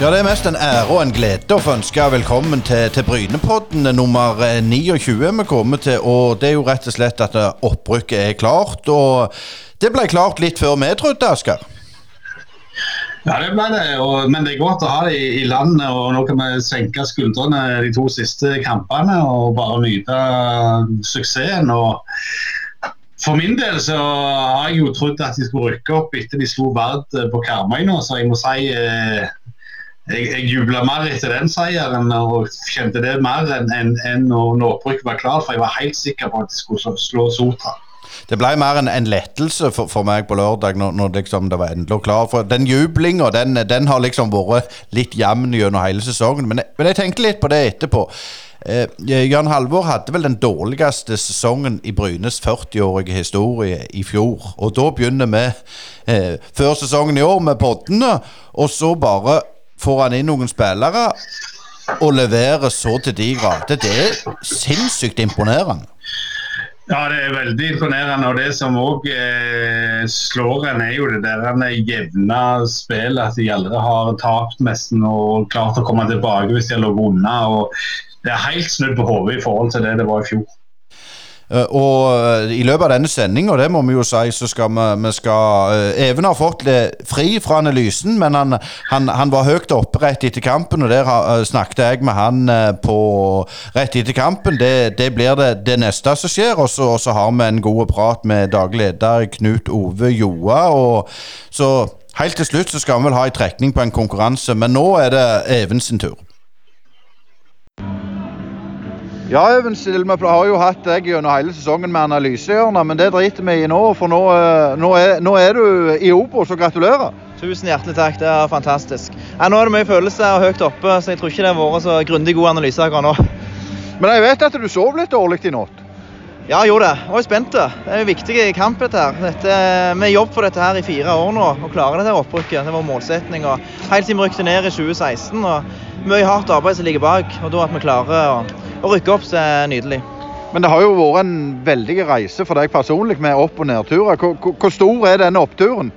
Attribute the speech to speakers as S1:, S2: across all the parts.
S1: Ja, Det er mest en ære og en glede å få ønske velkommen til, til Brynepodden nummer 29 vi kommer til. og Det er jo rett og slett at opprykket er klart. og Det ble klart litt før vi trodde, Asker.
S2: Ja, det ble det. Og, men det er godt å ha det i, i landet. og Nå kan vi senke skuldrene de to siste kampene og bare nyte suksessen. og for min del så har jeg jo trodd at de skulle rykke opp etter de slo Vard på Karmøy nå, så jeg må si eh, jeg, jeg jubla mer etter den seieren og kjente det mer enn en, en når opprykket var klart, for jeg var helt sikker på at de skulle slå Sotra.
S1: Det ble mer en, en lettelse for, for, meg på lørdag når, når liksom det var endelig klart. For den jublinga den, den, har liksom vært litt jevn gjennom hele sesongen. Men jeg, men jeg, tenkte litt på det etterpå. Eh, Jan Halvor hadde vel den dårligste sesongen i Brynes 40-årige historie i fjor. Og da begynner vi eh, før sesongen i år med poddene, og så bare får han inn noen spillere og leverer så til de grader. Det er sinnssykt imponerende.
S2: Ja, det er veldig imponerende. Og det som òg eh, slår en, er jo det der jevne spillet. At de aldri har tapt nesten og klart å komme tilbake hvis de har ligget unna. Og det er helt snudd på hodet i forhold til det det var i fjor.
S1: Uh, og uh, i løpet av denne sendinga, det må vi jo si, så skal vi, vi skal uh, Even har fått fri fra analysen, men han, han, han, var høyt oppe rett etter kampen, og der snakket jeg med han på rett etter kampen. Det, det blir det, det, neste som skjer, og så, og så har vi en god prat med daglig leder Knut Ove Joa. og så Helt til slutt så skal vi vel ha en trekning på en konkurranse, men nå er det Even sin tur. Ja, Even vi har jo hatt deg gjennom hele sesongen med analysehjørner, men det driter vi i nå. For nå, eh, nå, er, nå er, du i Obos, så gratulerer.
S3: Tusen hjertelig takk, det er fantastisk. Ja, nå er det mye følelser og høyt oppe, så jeg tror ikke det har vært så grundig god analyse akkurat nå.
S1: Men jeg vet at du sov litt dårlig i natt?
S3: Ja, jeg gjorde det. Jeg er spent. Det er en viktig kamp, dette her. Dette, vi har jobbet for dette her i fire år nå, og klarer dette opprykket. Det var målsetning. Helt siden vi rykte ned i 2016. og Mye hardt arbeid som ligger bak. og da at vi klarer å å rykke opp så er nydelig.
S1: Men det har jo vært en veldig reise for deg personlig med opp- og nedturer. Hvor, hvor, stor er denne oppturen?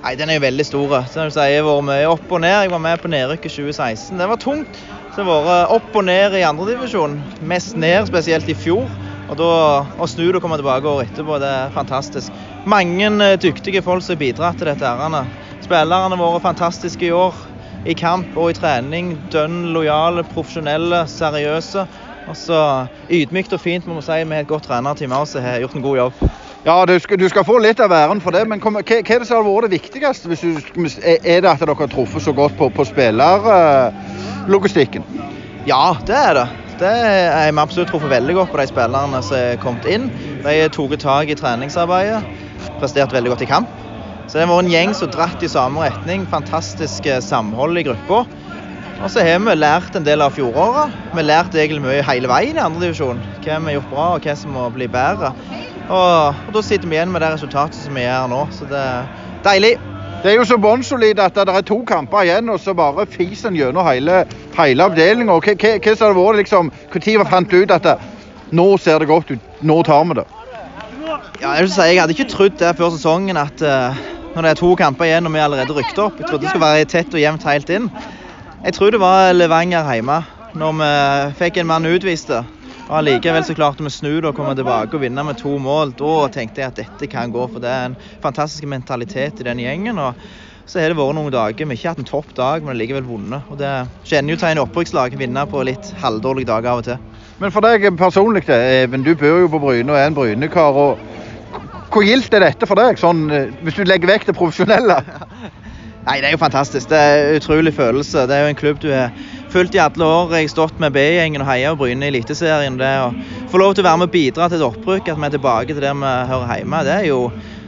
S3: Nei, Den er jo veldig stor. Som du sier, jeg har vært mye opp og ned. Jeg var med på nedrykket 2016. Det var tungt. Så det har vært opp og ned i andredivisjon. Mest ned, spesielt i fjor. Og da, Å snu det og komme tilbake året etterpå, det er fantastisk. Mange eh, dyktige folk som har bidratt til dette. ærende. Spillerne vært fantastiske i år. I kamp og i trening. Dønn lojale, profesjonelle, seriøse. Og så ydmykt og fint, må vi si, med et godt trenerteam som har gjort en god jobb.
S1: Ja, du skal, du skal, få litt av æren for det, men hva, hva er det som har vært det viktigste? Du, er det at dere har truffet så godt på, på spillerlogistikken?
S3: Ja, det er det. Det har vi absolutt truffet veldig godt på de spillerne som er kommet inn. De har tatt tak i treningsarbeidet, prestert veldig godt i kamp. Så det har vært en gjeng som har dratt i samme retning. Fantastisk eh, samhold i gruppa. Og så har vi lært en del av fjoråret. Vi har lært egentlig mye hele veien i andredivisjon. Hva vi har gjort bra, og hva som må bli bedre. Og, og, da sitter vi igjen med det resultatet som vi gjør nå. Så det er deilig.
S1: Det er jo så bånnsolid at det er to kamper igjen, og så bare fiser en gjennom hele, hele avdelinga. Hva, har det vært liksom, Når fant du ut at det, nå ser det godt ut, nå tar vi det?
S3: Ja, jeg, vil si, jeg hadde ikke trodd det før sesongen at uh, når det er to kamper igjen og vi allerede rykket opp. Jeg trodde det skulle være tett og jevnt helt inn. Jeg tror det var Levanger hjemme, når vi fikk en mann utvist. Og Allikevel så klarte vi snu det og komme tilbake og vinne med to mål. Da tenkte jeg at dette kan gå, for det er en fantastisk mentalitet i den gjengen. og så har det vært noen dager. Vi har ikke hatt en topp dag, men likevel vunnet. Og Det kjenner jo til en opprykkslag. Vinne på litt halvdårlige dager av og til.
S1: Men for deg personlig, Even, du bor jo på Bryne og er en Brynekar. og Hvor gildt er dette for deg, sånn, eh, hvis du legger vekk det profesjonelle?
S3: Nei, Det er jo fantastisk. Det er en utrolig følelse. Det er jo en klubb du har fulgt i alle år. Jeg har stått med B-gjengen og heia Bryne i Eliteserien. Det å få lov til å være med og bidra til et opprykk, at vi er tilbake til der vi hører hjemme, det er jo,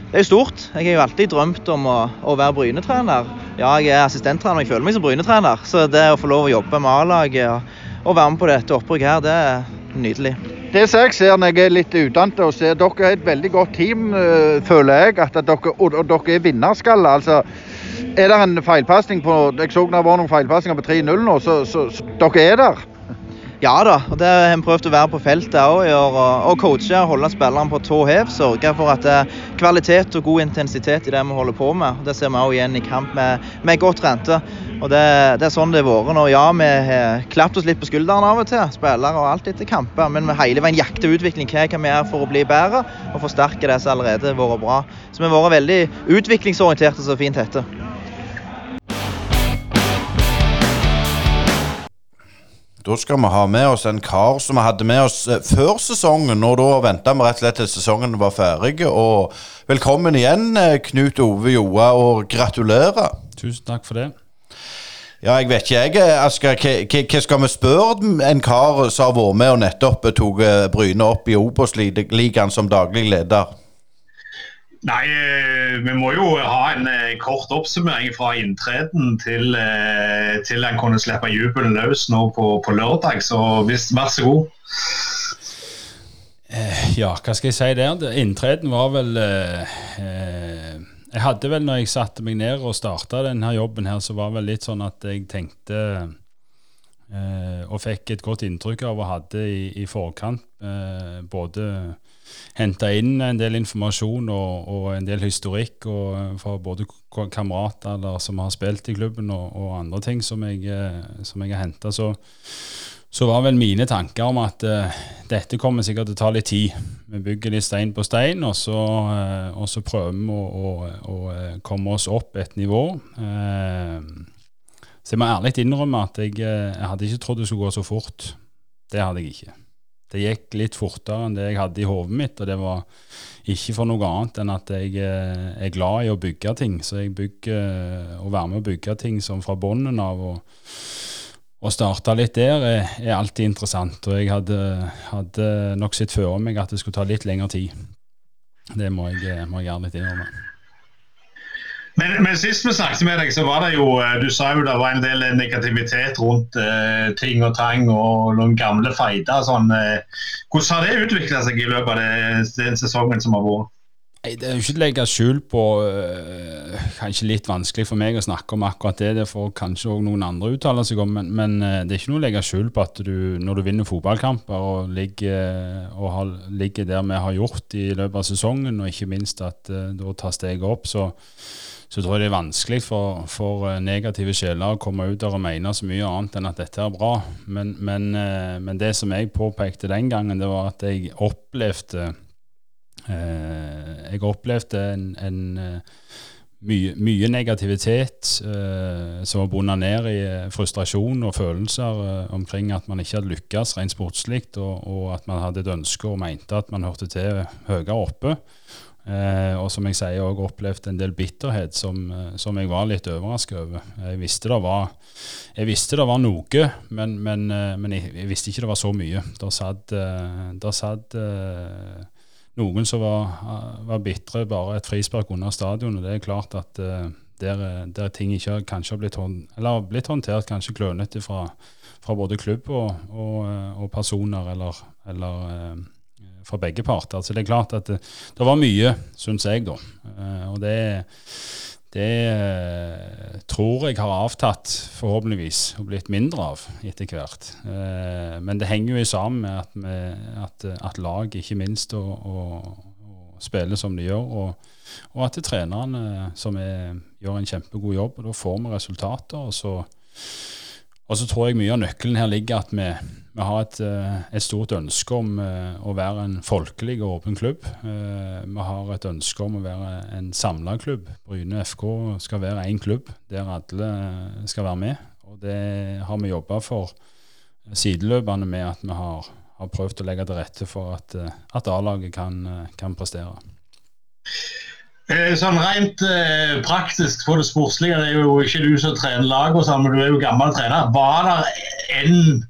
S3: det er stort. Jeg har jo alltid drømt om å, å være Bryne-trener. Ja, jeg er assistenttrener, jeg føler meg som Bryne-trener. Så det å få lov å jobbe med A-laget og, og, være med på dette opprykket her, det er nydelig.
S1: Det som jeg ser når jeg er litt utdannet og ser dere er et veldig godt team, øh, føler jeg. at dere, Og, og dere er vinnerskalle. altså er det en feilpasning på Jeg så det var noen feilpasninger på 3-0 nå, så, så, så, dere er der?
S3: Ja da, og det har vi prøvd å være på feltet òg. Og coache og holde spillerne på tå hev. Sørge for at det er kvalitet og god intensitet i det vi holder på med. Det ser vi òg igjen i kamp med, med godt rente. Og det, det er sånn det har vært. Ja, vi har klappet oss litt på skulderen av og til, spillere og alt etter kamper, men vi hele veien jakter utvikling. Hva kan vi gjøre for å bli bedre og forsterke det som allerede har vært bra. Så vi har vært veldig utviklingsorienterte, så fint heter.
S1: Da skal vi ha med oss en kar som vi hadde med oss eh, før sesongen. Og da venta vi rett og slett til sesongen var ferdig. Og velkommen igjen, eh, Knut Ove Joa, og gratulerer.
S4: Tusen takk for det.
S1: Ja, jeg vet ikke, jeg, eh, Asker. Hva skal vi spørre en kar som har vært med og nettopp tok Bryne opp i Obos-ligaen som daglig leder?
S2: Nei, eh, vi må jo ha en eh, kort oppsummering fra inntreden til, eh, til en kunne slippe jubelen løs nå på, på lørdag. Så hvis, vær så god.
S4: Ja, hva skal jeg si der? Inntreden var vel eh, Jeg hadde vel, når jeg satte meg ned og starta denne jobben her, så var det vel litt sånn at jeg tenkte eh, Og fikk et godt inntrykk av å hadde i, i forkant eh, både henta inn en del informasjon og, og en del historikk eh, fra både kamerater som har spilt i klubben, og, og andre ting som jeg, eh, som jeg har henta. Så, så, var vel mine tanker om at uh, dette kommer sikkert til å ta litt tid. Vi bygger litt stein på stein, og så, uh, og så prøver vi å, å, å, komme oss opp et nivå. Uh, så jeg må ærlig innrømme at jeg, jeg hadde ikke trodd det skulle gå så fort. Det hadde jeg ikke det gikk litt fortere enn det jeg hadde i hodet mitt. Og det var ikke for noe annet enn at jeg eh, er glad i å bygge ting. Så jeg bygger, å være med å bygge ting som fra bunnen av og, å starte litt der er, er, alltid interessant. Og jeg hadde, hadde nok sett for meg at det skulle ta litt lengre tid. Det må jeg, må jeg gjøre litt innrømme.
S2: Men, men, sist vi snakket med deg, så var det jo eh, Du sa jo det var en del negativitet rundt uh, ting og tang og noen gamle fighter. Sånn, uh, hvordan har det utvikla seg i løpet av det, den sesongen som har vært?
S4: Nei, Det er jo ikke å legge skjul på uh, Kanskje litt vanskelig for meg å snakke om akkurat det. Det får kanskje òg noen andre uttale seg om, men, men, det er ikke noe å legge skjul på at du, når du vinner fotballkamper og ligger, og har, ligger der vi har gjort i løpet av sesongen, og ikke minst at da tar steget opp, så så tror jeg det er vanskelig for, for eh, negative sjeler å komme ut der og mene så mye annet enn at dette er bra. Men, men, eh, men det som jeg påpekte den gangen, det var at jeg opplevde eh, Jeg opplevde en, en mye, mye, negativitet som var bundet ned i frustrasjon og følelser omkring at man ikke hadde lykkes rent sportslig, og, og, at man hadde et ønske og mente at man hørte til høyere oppe. Eh, og som jeg sier, òg opplevd en del bitterhet som, eh, som jeg var litt overrasket over. Jeg visste det var, visste det var noe, men, men, eh, men jeg, jeg, visste ikke det var så mye. Der satt, eh, der satt noen som var, var bitre bare et frispark under stadionet. Det er klart at der, der, ting ikke kanskje har blitt, hånd, blitt håndtert kanskje klønete fra, fra, både klubb og, og, og personer eller, eller for begge parter. Så det er klart at det, det var mye, syns jeg, da. Eh, og det, det eh, tror jeg har avtatt, forhåpentligvis, og blitt mindre av etter hvert. Eh, men det henger jo sammen med at, at, at lag, ikke minst, og, og spiller som de gjør. og og at det er trenerne som er, gjør en kjempegod jobb, og da får vi resultater. Og så, og så tror jeg mye av nøkkelen her ligger at vi, vi har et, eh, et, stort ønske om eh, å være en folkelig og åpen klubb. Eh, vi har et ønske om å være en samla klubb. Bryne FK skal være én klubb der alle skal være med. Og det har vi jobba for sideløpende med at vi har, har, prøvd å legge til rette for at, at A-laget kan, kan, prestere.
S2: Sånn Rent eh, praktisk for det sportslige, det er jo ikke du som trener lag, og sånn, men du er jo gammel trener. Var det en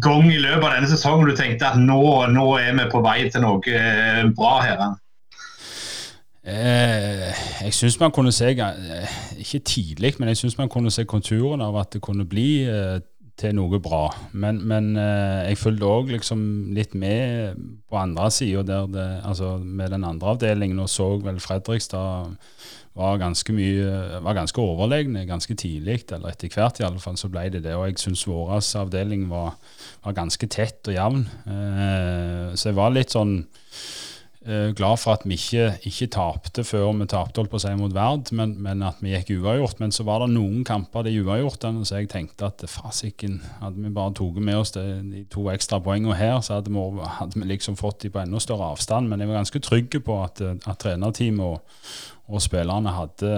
S2: gang i løpet av denne sesongen du tenkte at nå, nå er vi på vei til noe eh, bra her?
S4: Eh, jeg syns man kunne se, eh, ikke tidlig, men jeg syns man kunne se konturene av at det kunne bli eh, til noe bra. Men, men eh, jeg fulgte òg liksom litt med på andre sida, altså med den andre avdelingen, og så vel Fredrikstad var ganske mye, var ganske overlegne ganske tidlig, eller etter hvert i alle fall, så ble det det. Og jeg syns vår avdeling var, var, ganske tett og jevn. Eh, så jeg var litt sånn eh, glad for at vi ikke, ikke tapte før vi tapte holdt på si mot Verd, men, men, at vi gikk uavgjort. Men så var det noen kamper de uavgjortene, så jeg tenkte at fasiken, hadde vi bare tatt med oss det, de to ekstra poengene her, så hadde vi, hadde vi, liksom fått de på enda større avstand. Men jeg var ganske trygg på at, at trenerteamet og, og spillerne hadde,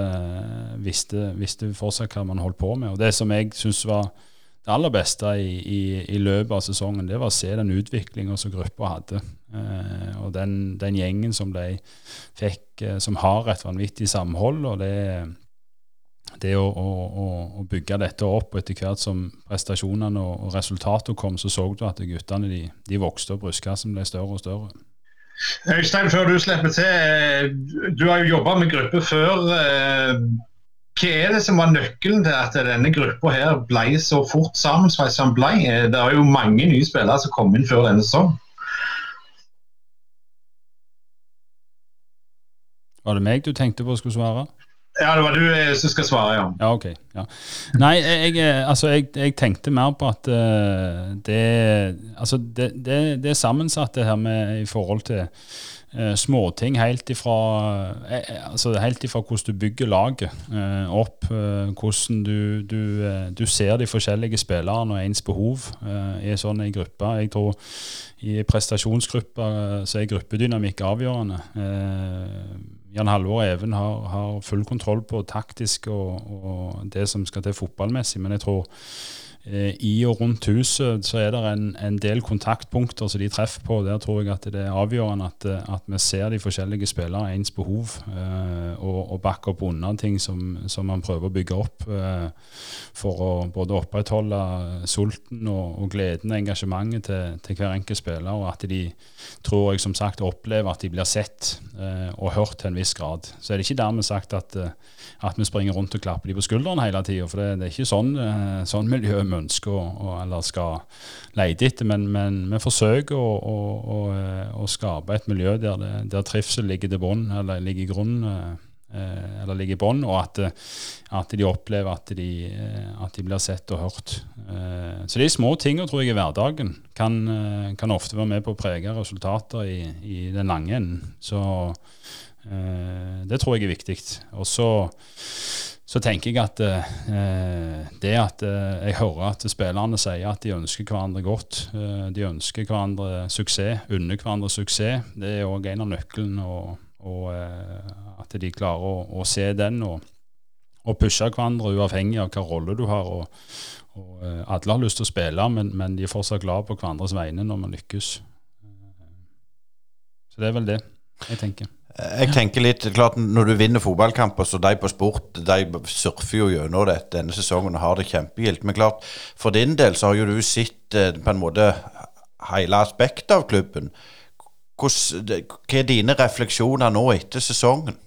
S4: visste, visste fortsatt hva man holdt på med. Og det som jeg synes var det aller beste i, i, i, løpet av sesongen, det var å se den utviklinga som gruppa hadde. Eh, og den, den, gjengen som de fikk, eh, som har et vanvittig samhold. og det, det å, å, å, bygge dette opp, og etter hvert som prestasjonene og, og resultatene kom, så så du at guttene de, de vokste, og brystkassen ble større og større.
S2: Øystein, før du slipper til. Eh, du har jo jobba med gruppe før. Eh, hva er det som var nøkkelen til at denne gruppa her ble så fort sammensveist som ble? Det er jo mange nye spillere som kom inn før denne sesongen.
S4: Var det meg du tenkte på skulle svare?
S2: Ja, det var du eh, som skal svare, ja.
S4: Ja, ok. Ja. Nei, jeg, eh, altså, jeg, jeg, tenkte mer på at uh, det Altså, det, det, det er sammensatt, det her med i forhold til uh, småting helt ifra, eh, altså helt ifra hvordan du bygger laget opp, hvordan du, du, du, ser de forskjellige spillerne og ens behov i en sånn gruppe. Jeg tror i prestasjonsgrupper så er gruppedynamikk avgjørende. Jan Halvor og Even har, har, full kontroll på taktisk og, og det som skal til fotballmessig, men jeg tror I og rundt huset så er det en, en, del kontaktpunkter som de treffer på. Der tror jeg at det er avgjørende at, at vi ser de forskjellige spillere ens behov, eh, og, og backer opp unna ting som, som, man prøver å bygge opp eh, for å både opprettholde sulten og, og gleden og engasjementet til, til, hver enkelt spiller, og at de tror jeg som sagt opplever at de blir sett eh, og hørt til en viss grad. Så er det ikke dermed sagt at, eh, at vi springer rundt og klapper de på skulderen hele tida, for det, det, er ikke sånn, eh, sånn miljøet vi ønsker å, å, eller skal lete etter. Men, men vi forsøker å, å, å, skape et miljø der, det, der trivsel ligger til bunn, eller ligger i grunnen. Eh, eller ligger i bånn, og at, at, de opplever at de, at de, blir sett og hørt. Eh, så de små tingene tror jeg i hverdagen kan, kan ofte være med på å prege resultater i, i den lange enden. Så det tror jeg er viktig. Og så så tenker jeg at eh, det at eh, jeg hører at spillerne sier at de ønsker hverandre godt, eh, de ønsker hverandre suksess, unner hverandre suksess, det er òg en av nøklene. Og, og eh, at de klarer å, å se den og, og, pushe hverandre uavhengig av hva rolle du har. og, og eh, Alle har lyst til å spille, men, men, de er fortsatt glad på hverandres vegne når man lykkes. Så det er vel det jeg tenker.
S1: Jeg tenker litt, klart Når du vinner fotballkamper, så de på sport de surfer jo gjennom det denne sesongen og har det kjempegildt. Men klart, for din del så har jo du sett eh, på en måte hele aspektet av klubben. Hvordan, hva er dine refleksjoner nå etter sesongen?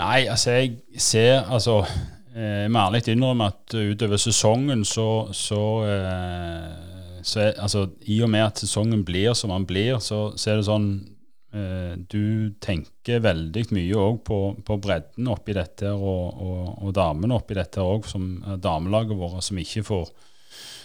S4: Nei, altså jeg ser Altså eh, jeg må ærlig innrømme at utover sesongen så, så, eh, så altså, I og med at sesongen blir som den blir, så, så er det sånn Eh, du tenker veldig mye òg på, på, bredden oppi dette, og, og, og damene oppi dette òg, som damelaget vårt, som ikke får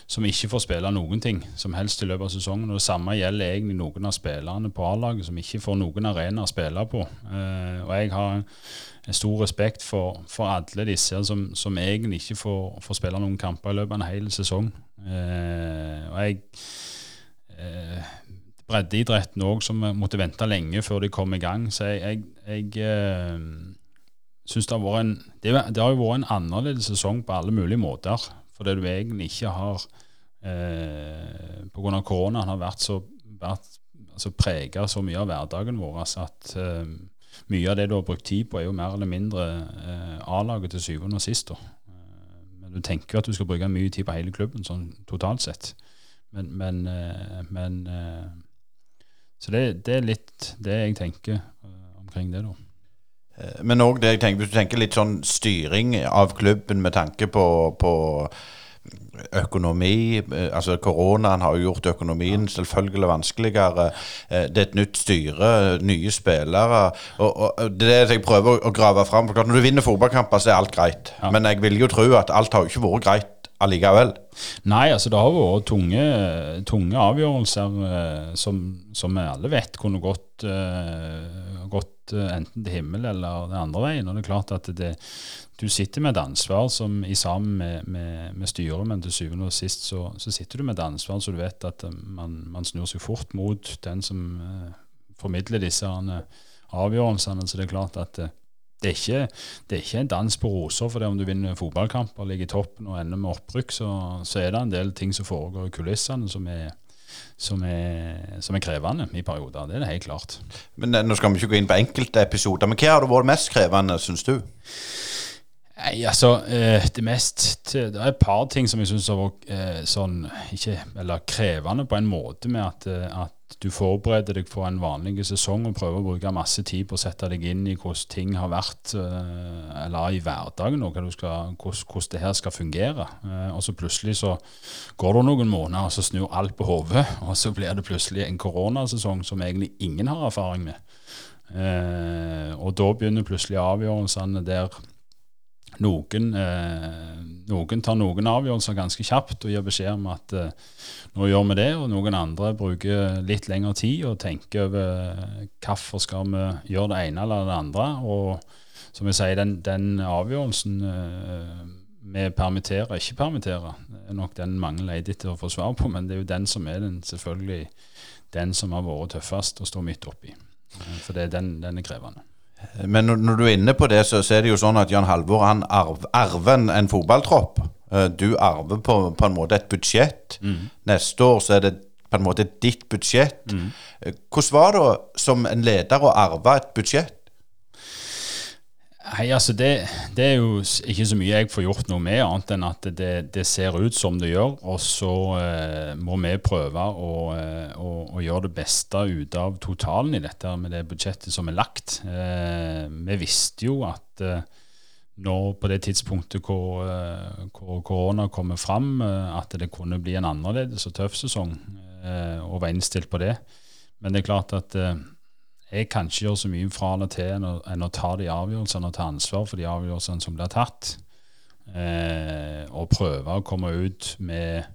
S4: som ikke får spille noen ting som helst i løpet av sesongen. og Det samme gjelder egentlig noen av spillerne på A-laget som ikke får noen arena å spille på. Eh, og Jeg har en stor respekt for, for alle disse som, som egentlig ikke får, får, spille noen kamper i løpet av en hel sesong. Eh, og jeg eh, breddeidretten òg, som måtte vente lenge før de kom i gang. Så jeg, jeg, jeg øh, syns det har vært en det, det, har jo vært en annerledes sesong på alle mulige måter. Fordi du egentlig ikke har eh, Pga. koronaen har vært så vært, altså prega så mye av hverdagen vår at eh, mye av det du har brukt tid på, er jo mer eller mindre eh, A-laget til syvende og sist. Eh, men du tenker jo at du skal bruke mye tid på hele klubben sånn totalt sett. Men, men, eh, men eh, så det, det, er litt det jeg tenker uh, omkring det, da.
S1: Eh, men òg det jeg tenker, hvis du tenker litt sånn styring av klubben med tanke på, på økonomi. Eh, altså Koronaen har jo gjort økonomien selvfølgelig vanskeligere. Det er et nytt styre, nye spillere. Og, og Det er det jeg prøver å grave fram. For klart, Når du vinner fotballkamper, så er alt greit. Ja. Men jeg vil jo tro at alt har jo ikke vært greit allikevel?
S4: Nei, altså det har vært tunge, tunge avgjørelser eh, som, som vi alle vet kunne gått, eh, gått eh, enten til himmel eller den andre veien. Og det er klart at det, du sitter med et ansvar som i sammen med, med, med styret, men til syvende og sist så, så, sitter du med et ansvar så du vet at eh, man, man snur seg fort mot den som formidler disse avgjørelsene. Så det er klart at det er, ikke, det er ikke en dans på roser for det om du vinner fotballkamp og ligger i toppen og ender med opprykk. Så, så, er det en del ting som foregår i kulissene som er, som er, som er krevende i perioder. Det er det helt klart.
S1: Men eh, Nå skal vi ikke gå inn på enkelte episoder, men hva har det vært mest krevende, syns du?
S4: Nei, altså eh, Det mest Det er et par ting som jeg syns har vært eh, sånn ikke, Eller krevende på en måte med at, at du forbereder deg for en vanlig sesong og prøver å bruke masse tid på å sette deg inn i hvordan ting har vært, eh, eller i hverdagen, og hvordan, hvordan det her skal fungere. Eh, og så plutselig så går det noen måneder, og så snur alt på hodet, og så blir det plutselig en koronasesong som egentlig ingen har erfaring med. Eh, og da begynner plutselig avgjørelsene der noen, eh, noen, tar noen avgjørelser ganske kjapt og gir beskjed om at eh, nå gjør vi det, og noen andre bruker litt lengre tid og tenker over hvorfor skal vi gjøre det ene eller det andre. Og som jeg sier, den, den avgjørelsen eh, med permittere, ikke permittere, er nok den mange leter etter å få svar på, men det er jo den som er den, selvfølgelig den som har vært tøffest å stå midt oppi. For det, den, den er krevende.
S1: Men når, når, du er inne på det, så, så er det jo sånn at Jan Halvor han arv, arver en, en fotballtropp. Uh, du arver på, på, en måte et budsjett. Mm. Neste år så er det på en måte ditt budsjett. Mm. Uh, hvordan var det som en leder å arve et budsjett?
S4: Nei, altså det, det, er jo ikke så mye jeg får gjort noe med, annet enn at det, det ser ut som det gjør. Og så eh, må vi prøve å, eh, å, å, gjøre det beste ut av totalen i dette med det budsjettet som er lagt. Eh, vi visste jo at eh, nå på det tidspunktet hvor, eh, hvor korona kommer fram, eh, at det kunne bli en annerledes og tøff sesong, og var innstilt på det. Men det er klart at jeg kan ikke gjøre så mye fra eller til enn å, enn å ta de avgjørelsene og ta ansvar for de avgjørelsene som blir tatt. Eh, og prøve å komme ut med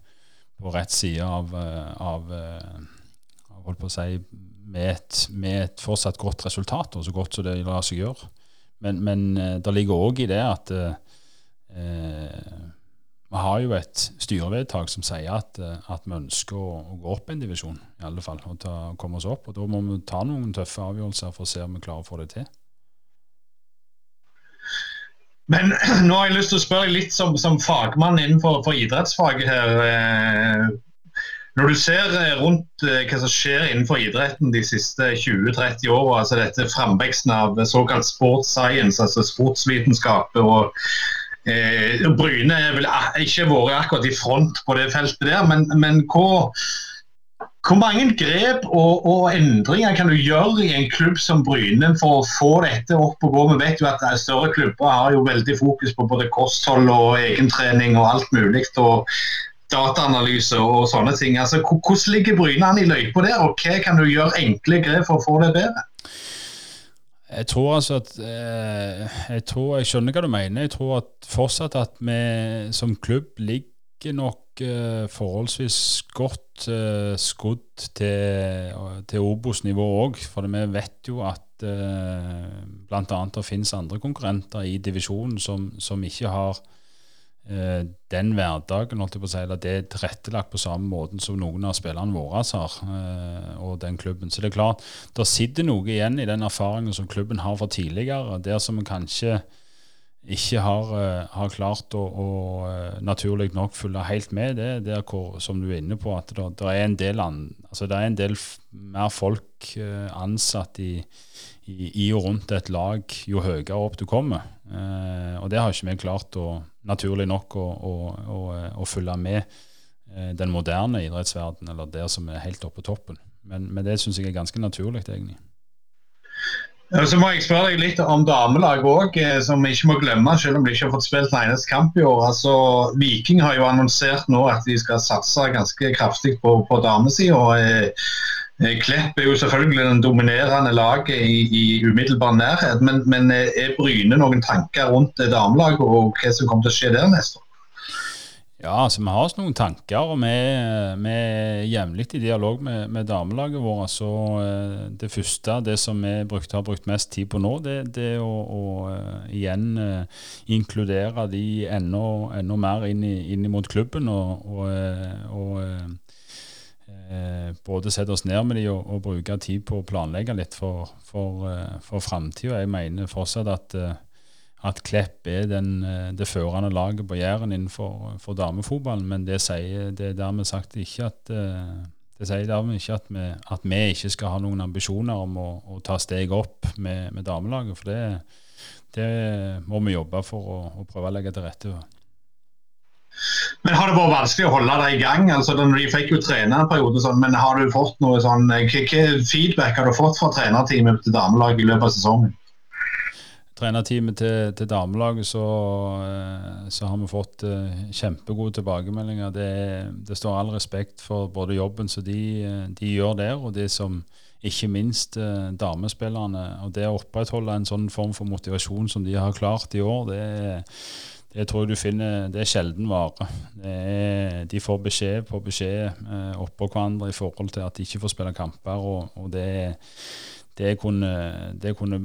S4: på rett side av, eh, av, eh, av holdt på å si, med et, med et, fortsatt godt resultat, og så godt som det lar seg gjøre. Men, men eh, det ligger òg i det at eh, vi har jo et styrevedtak som sier at, eh, at vi ønsker å, å, gå opp en divisjon, i alle fall, og ta, komme oss opp. og Da må vi ta noen tøffe avgjørelser for å se om vi klarer å få det til.
S2: Men nå har jeg lyst til å spørre litt som, som fagmann innenfor idrettsfaget her. Eh, når du ser eh, rundt hva som skjer innenfor idretten de siste 20-30 åra, altså dette framveksten av såkalt sports science, altså sportsvitenskap og Eh, Bryne har vel ikke vært akkurat i front på det feltet der, men, men hvor, hvor, mange grep og, og, endringer kan du gjøre i en klubb som Bryne for å få dette opp og gå? Vi vet jo at større klubber har jo veldig fokus på både kosthold og egentrening og alt mulig. og dataanalyse og sånne ting. Altså, hvordan ligger Bryne an i løypa der, og hva kan du gjøre enkle grep for å få det bedre?
S4: Jeg tror altså at eh, jeg, tror, jeg skjønner hva du mener. Jeg tror at fortsatt at vi som klubb ligger nok eh, forholdsvis godt eh, skodd til, til Obos-nivå òg. For vi vet jo at eh, bl.a. det finnes andre konkurrenter i divisjonen som, som ikke har den hverdagen holdt jeg på å si, eller det er tilrettelagt på samme måten som noen av spillerne våre har, eh, og den klubben. Så det er klart, der sitter noe igjen i den erfaringen som klubben har fra tidligere, der som vi kanskje ikke har, eh, har klart å, å, naturlig nok følge helt med. Det er der hvor, som du er inne på, at det, det er en del, an, altså det er en del mer folk ansatt i, i, i, og rundt et lag jo høyere opp du kommer. og det har ikke vi klart å naturlig nok å, å, å, å følge med eh, den moderne idrettsverden, eller der som er helt oppe på toppen. Men, men det syns jeg er ganske naturlig, egentlig.
S2: Så må jeg spørre deg litt om damelaget òg, eh, som vi ikke må glemme, selv om de ikke har fått spilt en eneste kamp i år. Altså, Viking har jo annonsert nå at de skal satse ganske kraftig på, på damesida. Eh, Eh, Klepp er jo selvfølgelig den dominerende laget i, i umiddelbar nærhet, men, men, eh, er Bryne noen tanker rundt damelaget og hva som kommer til å skje der neste år?
S4: Ja, altså vi har noen tanker, og vi, vi er jevnlig i dialog med, med damelaget vårt. Så eh, det første, det som vi brukt, har brukt mest tid på nå, det, er å, å igjen inkludere de enda, enda mer inn, i, inn mot klubben. og, og, og både sette oss ned med de og, og, bruke tid på å planlegge litt for, for, for framtida. Jeg mener fortsatt at at Klepp er den, eh, det førende laget på Jæren innenfor for damefotballen, men det sier det er dermed sagt ikke at eh, det sier dermed ikke at vi, at vi, ikke skal ha noen ambisjoner om å, å ta steg opp med, med damelaget. For det, det, må vi jobbe for å, å prøve å legge til rette for.
S2: Men Har det vært vanskelig å holde det i gang? Altså, de fikk jo trenerperiode, sånn, men har du fått noe sånn, hva feedback har du fått fra trenerteamet til damelaget i løpet av sesongen?
S4: trenerteamet til, til damelaget, så, eh, så, har vi fått uh, kjempegode tilbakemeldinger. Det, det, står all respekt for både jobben som de, eh, de, gjør der, og det som ikke minst damespillerne. Og det å opprettholde en sånn form for motivasjon som de har klart i år, det, det tror jeg du finner Det er sjelden vare. de får beskjed på beskjed eh, oppå hverandre i forhold til at de ikke får spille kamper, og, og det er det kunne, det kunne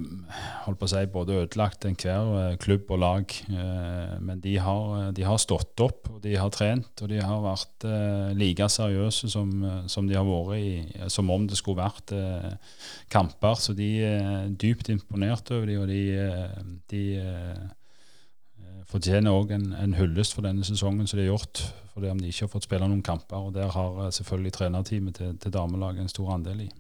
S4: holdt på å si, både ødelagt enhver eh, klubb og lag. Eh, men de har, de har, stått opp, og de har trent, og de har vært eh, like seriøse som, som de har vært i, som om det skulle vært kamper. Så de er dypt imponert over dem, og de, de fortjener òg en, en hyllest for denne sesongen som de har gjort. Fordi om de ikke har fått spille noen kamper. og Der har selvfølgelig trenerteamet til, til damelaget en stor andel i.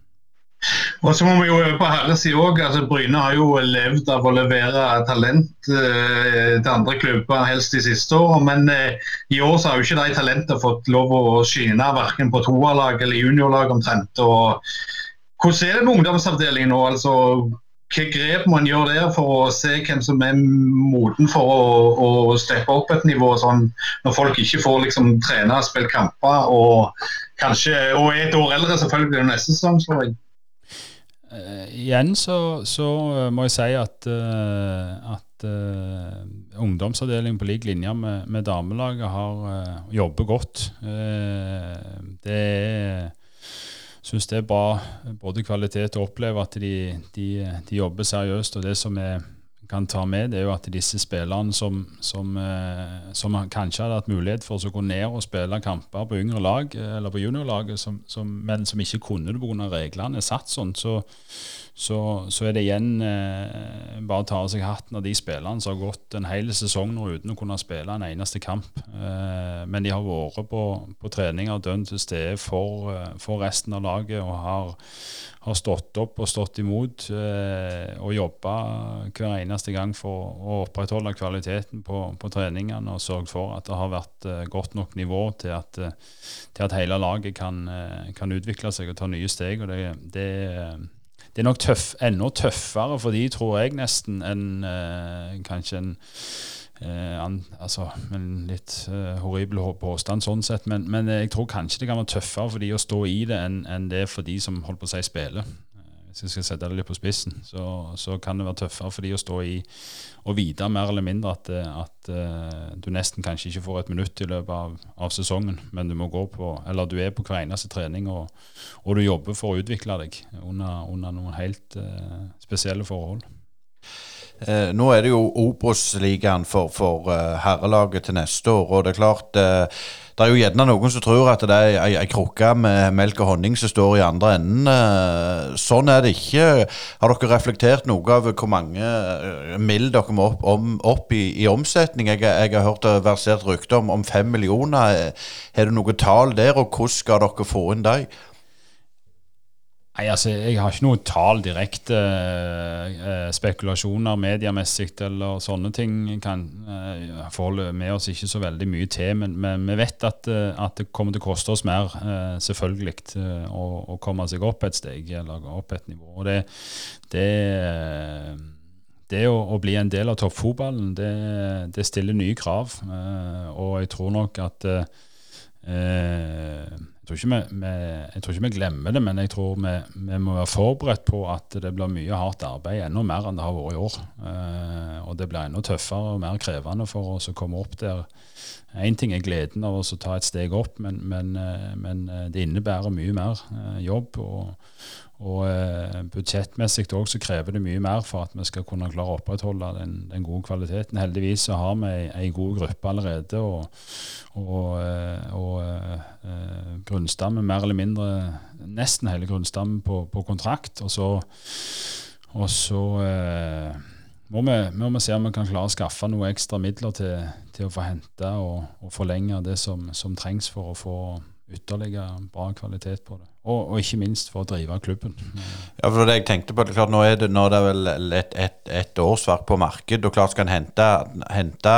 S2: Og så må vi jo på herresida òg. Altså, Bryne har jo levd av å levere talent eh, til andre klubber, helst de siste årene. Men eh, i år så har jo ikke de talentene fått lov å skinne, verken på toerlag eller juniorlag omtrent. Og hvordan er det med ungdomsavdelingen nå? altså hva grep må gjør der for å se hvem som er moden for å, å steppe opp et nivå, sånn, når folk ikke får liksom, trene spille kamper og kanskje, og er et år eldre selvfølgelig neste sesong? Så jeg.
S4: Uh, igjen så, så, eh, må jeg si at, uh, at uh, ungdomsavdelingen på lik linje med, med damelaget har jobber godt. det er syns det er bra både kvalitet og oppleve at de, de, de jobber seriøst. og det som er kan ta med, det er jo at disse spillerne som, som, eh, som kanskje hadde hatt mulighet for å gå ned og spille kamper på yngre lag, eh, eller på juniorlaget, men som ikke kunne det pga. reglene er satt sånn, så, så, så, er det igjen eh, bare å ta av seg hatten av de spillerne som har gått en hel sesong nå uten å kunne spille en eneste kamp. Eh, men de har vært på, på treninger dønn til stede for, eh, for, resten av laget og har, har stått opp og stått imot eh, og jobba hver eneste gang for å opprettholde kvaliteten på, på treningene og sørge for at det har vært eh, godt nok nivå til at, til at hele laget kan, kan, utvikle seg og ta nye steg. og det, det det er nok tøff, enda tøffere for de, tror jeg, nesten, enn eh, kanskje en eh, an, altså, en litt eh, horribel påstand sånn sett. Men, men, jeg tror kanskje det kan være tøffere for de å stå i det enn en det for de som holder på å si spiller hvis jeg skal sette det litt på spissen, så, så, kan det være tøffere for de å stå i og vite mer eller mindre at, at uh, du nesten kanskje ikke får et minutt i løpet av, av, sesongen, men du må gå på, eller du er på hver eneste trening og, og du jobber for å utvikle deg under, under noen helt uh, spesielle forhold.
S1: Eh, nå er det jo Obos-ligaen for, for uh, herrelaget til neste år, og det er klart uh, det er jo gjerne noen som tror at det er ei, krukke med melk og honning som står i andre enden. Eh, sånn er det ikke. Har dere reflektert noe over hvor mange eh, mill dere må opp, om, opp i, i, omsetning? Jeg, jeg, har hørt det versert rykte om, om fem millioner. Har du noe tall der, og hvordan skal dere få inn dem?
S4: Nei, altså, Jeg har ikke noe tall direkte. Eh, spekulasjoner mediemessig eller sånne ting kan eh, forholde med oss ikke så veldig mye til. Men, men vi vet at, eh, at, det kommer til å koste oss mer, eh, selvfølgelig, eh, å, å, komme seg opp et steg eller opp et nivå. Og det, det, eh, det å, å, bli en del av toppfotballen, det, det stiller nye krav. og jeg tror nok at jeg tror, vi, vi, jeg tror, ikke vi, glemmer det, men jeg tror vi, vi, må være forberedt på at det blir mye hardt arbeid, enda mer enn det har vært i år. Eh, og det blir enda tøffere og mer krevende for oss å komme opp der. Én ting er gleden av oss å ta et steg opp, men, men, eh, men eh, det innebærer mye mer eh, jobb. og og eh, budsjettmessig òg så krever det mye mer for at vi skal kunne klare å opprettholde den, den gode kvaliteten. Heldigvis så har vi ei, god gruppe allerede, og, og, eh, og eh, grunnstammen mer eller mindre Nesten hele grunnstammen på, på kontrakt. Og så, og så eh, må vi, må vi, se om vi kan klare å skaffe noe ekstra midler til, til å få hente og, og forlenge det som, som trengs for å få ytterligere bra kvalitet på det. Og, og, ikke minst for å drive klubben.
S1: Ja, for det jeg tenkte på, det er klart Nå er det, nå er det vel et, et, et årsverk på marked, og klart skal en hente, hente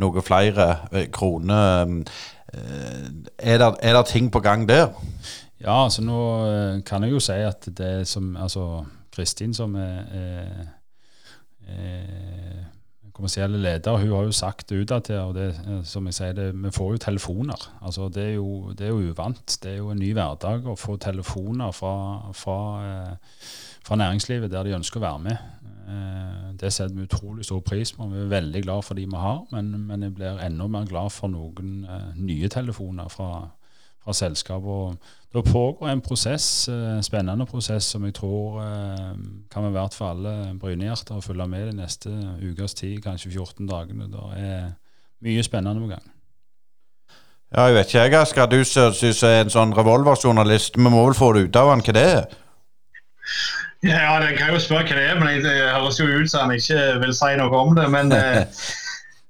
S1: noen flere eh, kroner. Eh, er det, er det ting på gang der?
S4: Ja, altså nå eh, kan jeg jo si at det som Altså Kristin som er, er, er kommersielle leder hun har jo sagt det utad og det, eh, som jeg sier, det, vi får jo telefoner. Altså, det, er jo, det er jo uvant. Det er jo en ny hverdag å få telefoner fra, fra, eh, fra næringslivet der de ønsker å være med. Eh, det setter vi utrolig stor pris på. Vi er veldig glad for de vi har, men, men jeg blir enda mer glad for noen nye telefoner fra, fra selskapet. Det pågår en prosess, en eh, spennende prosess som jeg tror eh, kan være verdt for alle brynehjerter å følge med de neste ukers tid, kanskje 14 dagene. Det er mye spennende på gang.
S1: Ja, jeg vet ikke jeg, Asker. Du synes er en sånn revolverjournalist. Vi må vel få det ut av han hva det er?
S2: Ja, jeg kan jo spørre hva det er, men det høres jo ut som han ikke vil si noe om det. Men eh,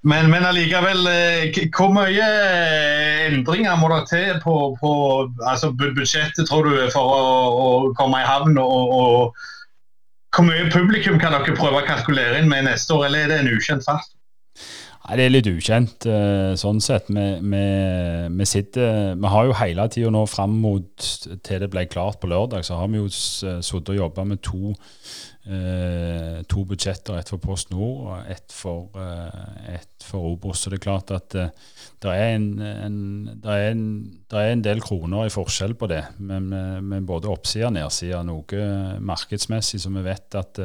S2: Men, men allikevel, eh, hvor mye eh, endringer må det til på, på altså budsjettet tror du, for å, å komme i havn? Og, og, hvor mye publikum kan dere prøve å kalkulere inn med neste år, eller er det en ukjent fart?
S4: Nei, Det er litt ukjent uh, sånn sett. Vi, vi, vi, sitter, vi har jo hele tida nå fram mot til det ble klart på lørdag, så har vi jo sittet og jobba med to, uh, to budsjetter. Ett for Post Nord og ett for, uh, et for Obos. Så det er klart at uh, det, er en, er er en del kroner i forskjell på det. Men men både oppside og nedside. Noe markedsmessig som vi vet at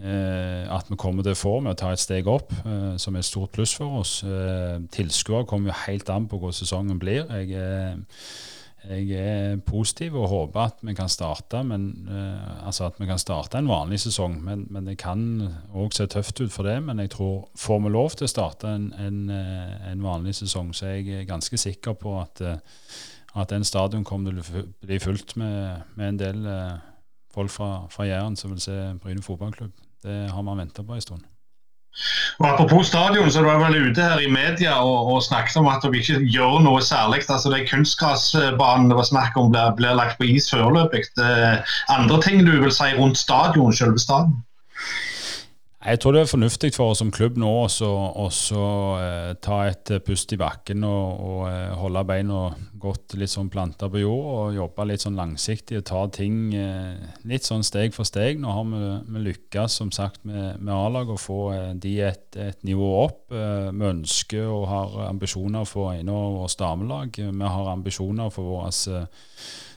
S4: Eh, at vi kommer til å få med å ta et steg opp, eh, som er et stort pluss for oss. Eh, Tilskuere kommer jo helt an på hvordan sesongen blir. Jeg er, jeg er positiv og håper at vi kan starte men, altså at vi kan starte en vanlig sesong. Men, men det kan òg se tøft ut for det. Men jeg tror får vi lov til å starte en, en, en vanlig sesong, så jeg er ganske sikker på at, at den stadion kommer til å bli fulgt med, med en del folk fra, fra Jæren som vil se Bryne fotballklubb. Det har man venta på en stund.
S2: Og Apropos stadion, så var vel ute her i media og, og snakket om at dere ikke gjør noe særlig. Altså Det kunstgressbanen det var snakk om blir, blir lagt på is foreløpig. Andre ting du vil si rundt stadion, selve stadion?
S4: Jeg tror det er fornuftig for oss som klubb nå å eh, ta et pust i bakken og, og eh, holde beina godt litt sånn planta på jord og jobbe litt sånn langsiktig og ta ting eh, litt sånn steg for steg. Nå har vi, vi lykkes som sagt med, med A-laget å få eh, de et, et nivå opp. Eh, vi ønsker og har ambisjoner for en av våre damelag. Vi har ambisjoner for våre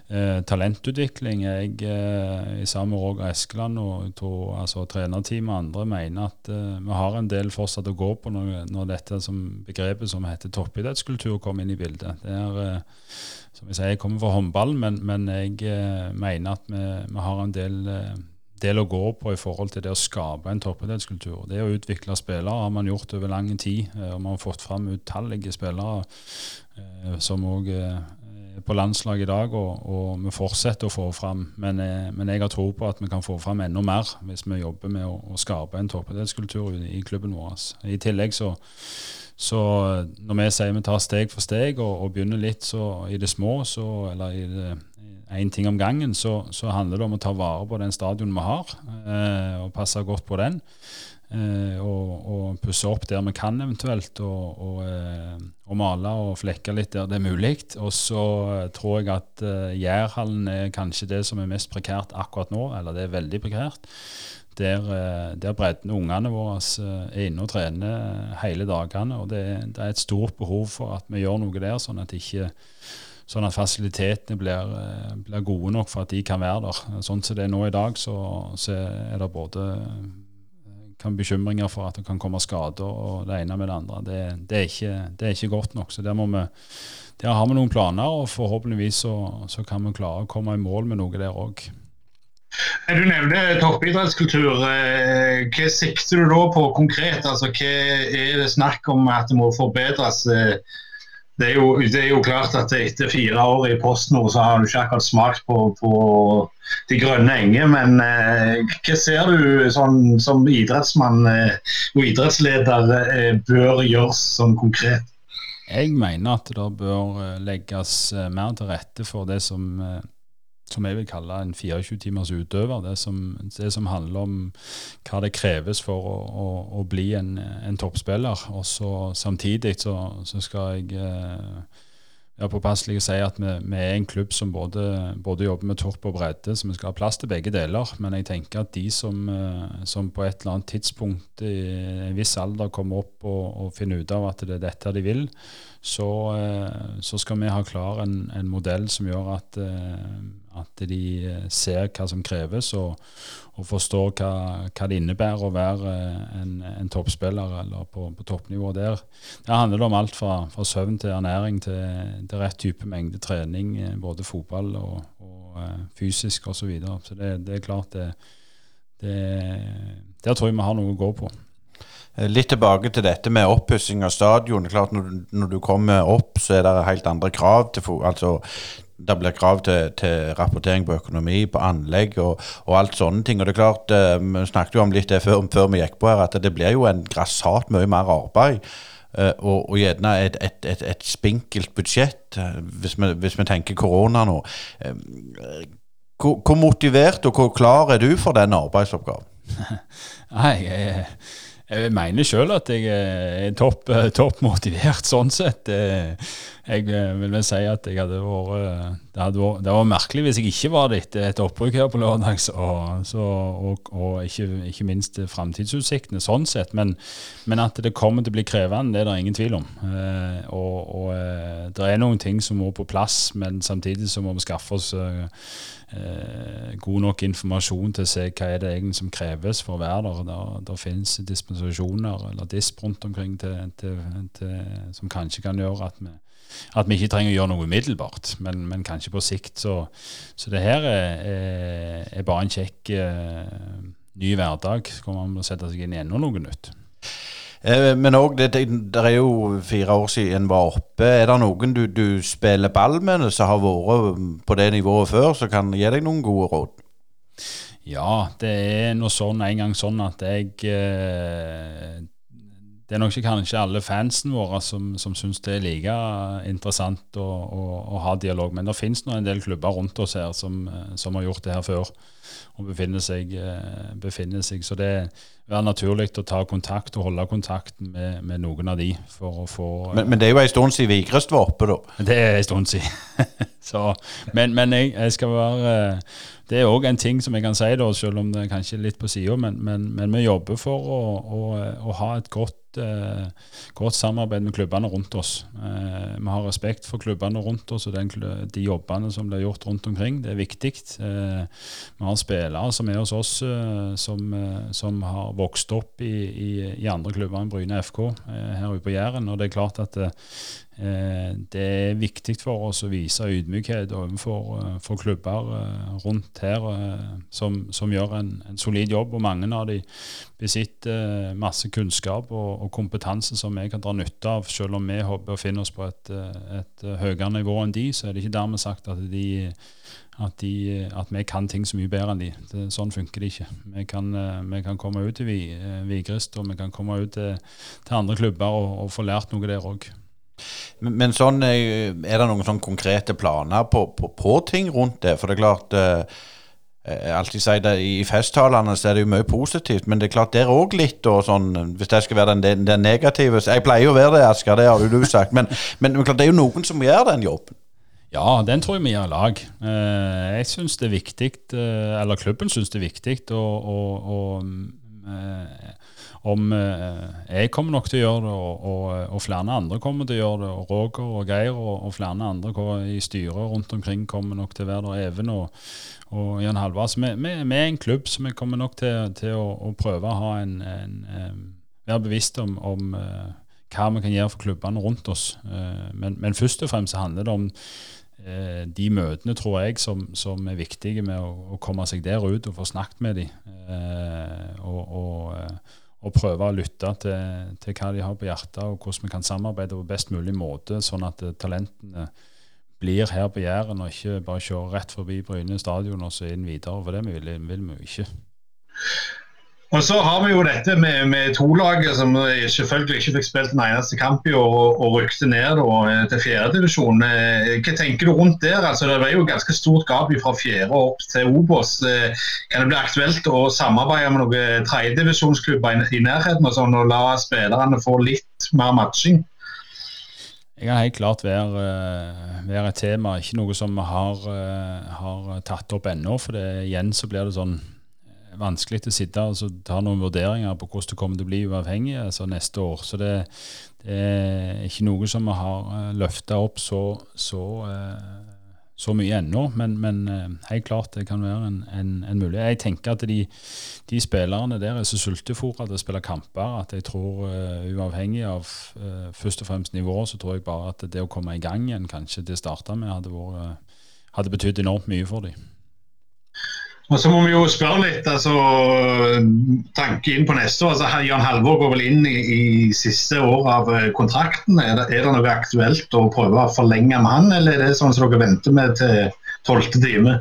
S4: eh, talentutvikling. Jeg eh, i samme med Roger Eskeland og to, altså, trenerteamet og andre mener at eh, vi har en del fortsatt å gå på når, når dette som begrepet som heter toppidrettskultur kommer inn i bildet. Det er, eh, som jeg sier, jeg kommer fra håndballen, men, men jeg eh, mener at vi, vi har en del eh, del å gå på i forhold til det å skape en toppidrettskultur. Det å utvikle spillere har man gjort over lang tid, og man har fått fram utallige spillere som òg på landslaget i dag, og, og, vi fortsetter å få fram. Men, eh, men, jeg har tro på at vi kan få fram enda mer hvis vi jobber med å, å skape en toppidrettskultur i, klubben vår. I tillegg så, så når vi sier vi tar steg for steg og, og begynner litt i det små, så, eller i det én ting om gangen, så, så, handler det om å ta vare på den stadion vi har, eh, og passe godt på den. Eh, og, og pusse opp der vi kan eventuelt, og, og, eh, og, male og flekke litt der det er mulig. Og så eh, tror jeg at eh, Jærhallen er kanskje det som er mest prekært akkurat nå, eller det er veldig prekært. Der, der bredden ungene våre er inne og trener hele dagene. og det, det, er et stort behov for at vi gjør noe der, sånn at ikke sånn at fasilitetene blir, eh, blir, gode nok for at de kan være der. Sånn som det er nå i dag, så, så er det både kan bekymringer for at det kan komme skader og det ene med det andre. Det, det, er, ikke, det er, ikke, godt nok. Så der, vi, der har vi noen planer, og forhåpentligvis så, så, kan vi klare å komme i mål med noe der òg.
S2: Du nevner toppidrettskultur. Eh, hva sikter du da på konkret? Altså, hva er det snakk om at det må forbedres? Eh, det er, jo, det er jo klart at etter fire år i PostNord så har du ikke akkurat smakt på, på de grønne enger. Men eh, hva ser du sånn, som idrettsmann eh, og idrettsleder eh, bør gjøres sånn konkret?
S4: Jeg mener at det bør eh, legges mer til rette for det som som jeg vil kalle en 24 timers utøver. Det som, det som handler om hva det kreves for å, å, å bli en, en, toppspiller. Og så samtidig så, så skal jeg eh, være påpasselig å si at vi, vi, er en klubb som både, både, jobber med torp og bredde, så vi skal ha plass til begge deler. Men jeg tenker at de som, eh, som på et eller annet tidspunkt i en viss alder kommer opp og, og finner ut av at det er dette de vil, så, eh, så skal vi ha klar en, en modell som gjør at at de eh, ser hva som kreves, og, og forstår hva, hva, det innebærer å være eh, en, en toppspiller eller på, på, toppnivå der. Det handler om alt fra, fra søvn til ernæring til, til, rett type mengde trening, eh, både fotball og, og fysisk osv. Så, videre. så det, det, er klart det, det Der tror jeg vi har noe å gå på.
S1: Litt tilbake til dette med oppussing av stadion. Klart når, når, du kommer opp, så er det helt andre krav. til altså det blir krav til, til, rapportering på økonomi, på anlegg og, og, alt sånne ting. Og det er klart, uh, Vi snakket jo om litt det før, før, vi gikk på her, at det blir jo en grassat mye mer arbeid. Uh, og, og, gjerne et, et, et, et spinkelt budsjett, uh, hvis, vi, hvis, vi, tenker korona nå. Hvor, hvor, motivert og hvor klar er du for den arbeidsoppgaven?
S4: Nei, jeg jeg mener sjøl at jeg er topp, topp, motivert, sånn sett. Jeg vil vel si at jeg hadde vært Det hadde vært, det var merkelig hvis jeg ikke var det etter et opprykk her på lørdag. Og, og, og, ikke, ikke minst framtidsutsiktene, sånn sett. Men, men, at det kommer til å bli krevende, det er det ingen tvil om. Eh, og, og eh, det er noen ting som må på plass, men samtidig så må vi skaffe oss eh, eh, god nok informasjon til å se hva er det egentlig som kreves for å være der. Der, der finnes dispensasjoner eller disp rundt omkring til, til, til, som kanskje kan gjøre at vi, at vi ikke trenger å gjøre noe umiddelbart, men, men kanskje på sikt. Så, så det her er, er, er bare en kjekk eh, ny hverdag. Så kommer man å sette seg inn i enda noe nytt.
S1: Eh, men òg, det, det, er jo fire år siden en var oppe. Er det noen du, du spiller ball med som har vært på det nivået før, som kan gi deg noen gode råd?
S4: Ja, det er noe sånn en gang sånn at jeg eh, Det er nok ikke kanskje alle fansen våre som, som syns det er like interessant å, å, å ha dialog, men det finnes nå en del klubber rundt oss her som, eh, som har gjort det her før og befinner seg, befinner seg. Så det, være naturlig å ta kontakt og holde kontakten med, med noen av de for å få
S1: Men, men det er jo en stund siden Vigrest var oppe, da?
S4: Det er en stund siden. Så, men, men jeg, jeg, skal være Det er òg en ting som jeg kan si, da, selv om det er kanskje litt på sida, men, men, men, vi jobber for å, å, å ha et godt eh, godt samarbeid med klubbene rundt oss. Eh, vi har respekt for klubbene rundt oss og den, de jobbene som blir gjort rundt omkring. Det er viktig. Eh, vi har spillere som er hos oss, som, som, har vokst opp i, i, i andre klubber enn Bryne FK eh, her ute på Jæren. Og det er klart at Eh, det er viktig for oss å vise ydmykhet overfor eh, klubber rundt her som, som gjør en, en, solid jobb. og Mange av de besitter masse kunnskap og, og, kompetanse som vi kan dra nytte av. Selv om vi håper å finne oss på et, et høyere nivå enn de, så er det ikke dermed sagt at, de, at, de, at vi kan ting så mye bedre enn de. Det, sånn funker det ikke. Vi kan, vi kan komme ut til Vigrest og vi kan komme ut til, til andre klubber og, og få lært noe der òg.
S1: Men, men sånn, eh, er det noen sånn konkrete planer på, på, på, ting rundt det? For det er klart eh, eh, jeg alltid sier det, I festtalene så er det jo mye positivt, men det er klart det er òg litt og sånn, Hvis det skal være den, den negative Jeg pleier jo å være det, Asker, det har jo du sagt. Men, men, men klart, det er jo noen som gjør den jobben.
S4: Ja, den tror jeg vi gjør i lag. Jeg syns det er viktig, eller klubben syns det er viktig og, og, og om eh, Jeg kommer nok til å gjøre det, og, og, flere andre kommer til å gjøre det. og Roger og Geir og, flere andre i styret rundt omkring kommer nok til å være der. Even og, Jan Halvard. Så vi, vi, vi, er en klubb som vi kommer nok til, til å, å, prøve å ha en, en, en være bevisst om, om hva vi kan gjøre for klubbene rundt oss. Men, men, først og fremst handler det om de møtene, tror jeg, som, som er viktige med å, å, komme seg der ut og få snakket med dem. og, og og prøve å lytte til, til, hva de har på hjertet, og hvordan vi kan samarbeide på best mulig måte, sånn at talentene blir her på Jæren, og ikke bare kjører rett forbi Bryne stadion og så inn videre. For det vil, vil vi jo ikke.
S2: Og så har vi jo dette med, med to-laget som selvfølgelig ikke fikk spilt en eneste kamp i og, og rykte ned og, til fjerdedivisjon. Eh, hva tenker du rundt der? Altså, det er jo ganske stort gap fra fjerde opp til Obos. Eh, kan det bli aktuelt å samarbeide med noen tredjedivisjonsklubber i, nærheten og, sånn, og la spillerne få litt mer matching?
S4: Jeg kan helt klart være, eh, være, et tema, ikke noe som vi har, har tatt opp ennå. For det, igjen så blir det sånn vanskelig å sitte og ta noen vurderinger på hvordan du kommer til å bli uavhengig altså neste år. Så det, det, er ikke noe som vi har uh, eh, løfta opp så, så, uh, så mye ennå. Men, men uh, helt klart det kan være en, en, en mulighet. Jeg tenker at de, de spillerne der er så sultefòra til å spille kamper at jeg tror uh, uavhengig av først og fremst nivået, så tror jeg bare at det å komme i gang igjen kanskje til å starte med hadde, vært, hadde betydd enormt mye for dem.
S2: Og så må vi jo spørre litt, altså tanke inn på neste år. Altså, Jan Halvor går vel inn i, i siste år av eh, kontrakten. Er det, er det, noe aktuelt å prøve å forlenge med han, eller er det sånn som dere venter med til tolvte time?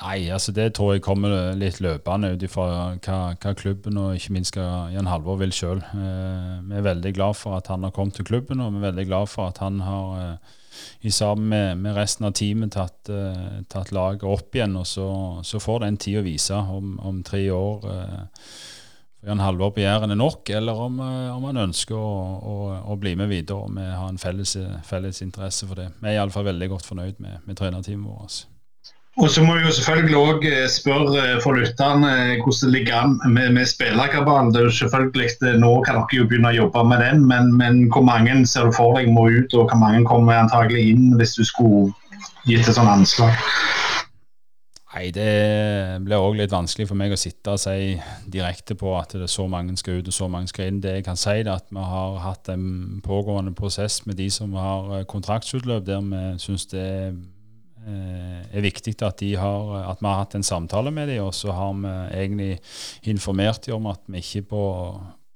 S4: Nei, altså det tror jeg kommer litt løpende ut ifra hva, hva, klubben og ikke minst hva Jan Halvor vil sjøl. Eh, vi er veldig glad for at han har kommet til klubben, og vi er veldig glad for at han har eh, i sammen med, med, resten av teamet tatt, uh, tatt, laget opp igjen. og Så, så får den å vise om, om tre år uh, han halvår på Jæren er nok, eller om, uh, om han ønsker å, å, å, bli med videre. og Vi har en felles, felles interesse for det. Vi er iallfall veldig godt fornøyd med, med trenerteamet vårt.
S2: Og så må vi jo selvfølgelig òg eh, spørre eh, for lytterne eh, hvordan det ligger an med, med spillerkabalen. Det er jo selvfølgelig Nå kan dere jo begynne å jobbe med den, men, men hvor mange ser du for deg må ut, og hvor mange kommer antagelig inn hvis du skulle gitt et sånt anslag?
S4: Nei, Det blir òg litt vanskelig for meg å sitte og si direkte på at det er så mange skal ut og så mange skal inn. Det jeg kan si, er at vi har hatt en pågående prosess med de som har kontraktsutløp, der vi syns det er er viktig at, har, at, vi har hatt en samtale med dem, og så har vi egentlig informert dem om at vi ikke på,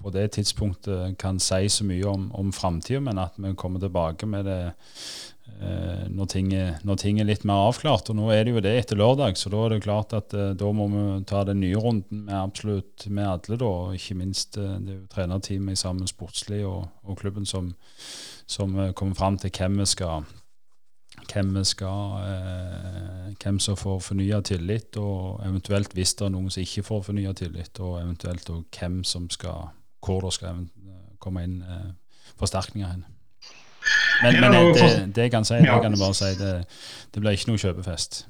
S4: på det tidspunktet kan si så mye om, om framtida, men at vi kommer tilbake med det eh, når, ting er, når, ting er, litt mer avklart. Og nå er det jo det etter lørdag, så da er det klart at eh, da må vi ta den nye runden med absolutt med alle, da. Ikke minst det er jo trenerteamet sammen sportslig og, og klubben som, som kommer fram til hvem vi skal hvem vi skal eh, hvem som får fornya tillit, og eventuelt hvis det er noen som ikke får fornya tillit, og eventuelt og hvem som skal hvor det skal komme inn eh, forsterkninger hen. Men, men det, det, det, jeg kan si, det kan jeg bare si, det, det blir ikke noe kjøpefest.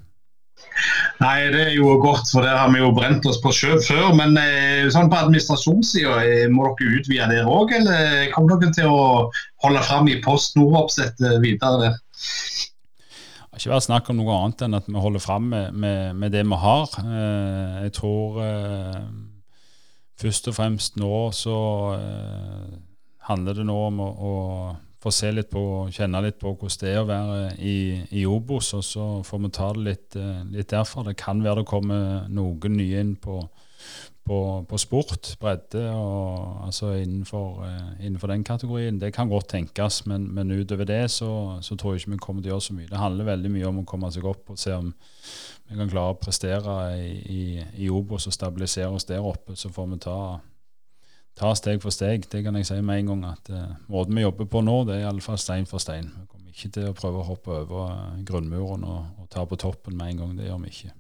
S2: Nei, det er jo godt, for det har vi jo brent oss på sjø før. Men eh, sånn på administrasjonssida, må dere utvide der òg, eller kommer dere til å holde fram i Post Nord-oppsettet videre der?
S4: Har ikke vært snakk om noe annet enn at vi holder fram med, med, med det vi har. Eh, jeg tror eh, først og fremst nå så eh, handler det nå om å, å få se litt på, kjenne litt på hvordan det er å være i, i Obos, og så får vi ta det litt, litt derfra. Det kan være det kommer noen nye inn på, på, på sport, bredde, og, altså innenfor, eh, innenfor, den kategorien. Det kan godt tenkes, men, men utover det så, så, tror jeg ikke vi kommer til å gjøre så mye. Det handler veldig mye om å komme seg opp og se om vi kan klare å prestere i, i, i Obos og stabilisere oss der oppe. Så får vi ta, ta, steg for steg. Det kan jeg si med en gang at uh, måten vi jobber på nå, det er iallfall stein for stein. Vi kommer ikke til å prøve å hoppe over grunnmuren og, og ta på toppen med en gang. Det gjør vi ikke.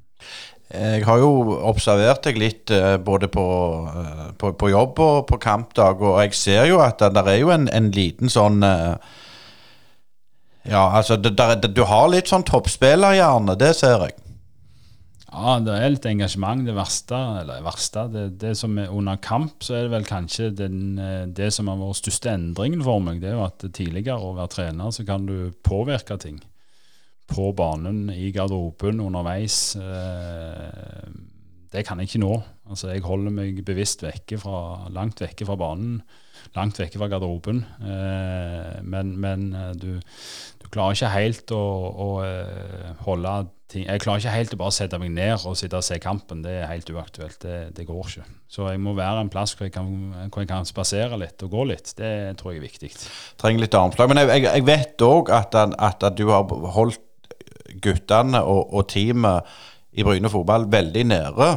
S1: Jeg har jo observert deg litt eh, både på, eh, på, på, jobb og på kampdag, og jeg ser jo at det er jo en, en liten sånn eh, Ja, altså det, der, du har litt sånn toppspillerhjerne, det ser jeg.
S4: Ja, det er litt engasjement. Det verste, eller verste det, det som er under kamp, så er det vel kanskje den, det som har vært største endringen for meg. Det er jo at tidligere å være trener, så kan du påvirke ting. På banen, i garderoben, underveis. Eh, det kan jeg ikke nå. Altså, jeg holder meg bevisst vekke fra, langt vekke fra banen. Langt vekke fra garderoben. Eh, men, men du, du, klarer ikke helt å, å holde ting. Jeg klarer ikke helt å bare sette meg ned og sitte og se kampen. Det er helt uaktuelt. Det, det går ikke. Så jeg må være en plass hvor jeg kan, hvor jeg kan spasere litt og gå litt. Det tror jeg er viktig.
S1: Trenger litt armslag. Men jeg, jeg vet òg at, at, du har holdt guttene og, og teamet i Bryne fotball veldig nære.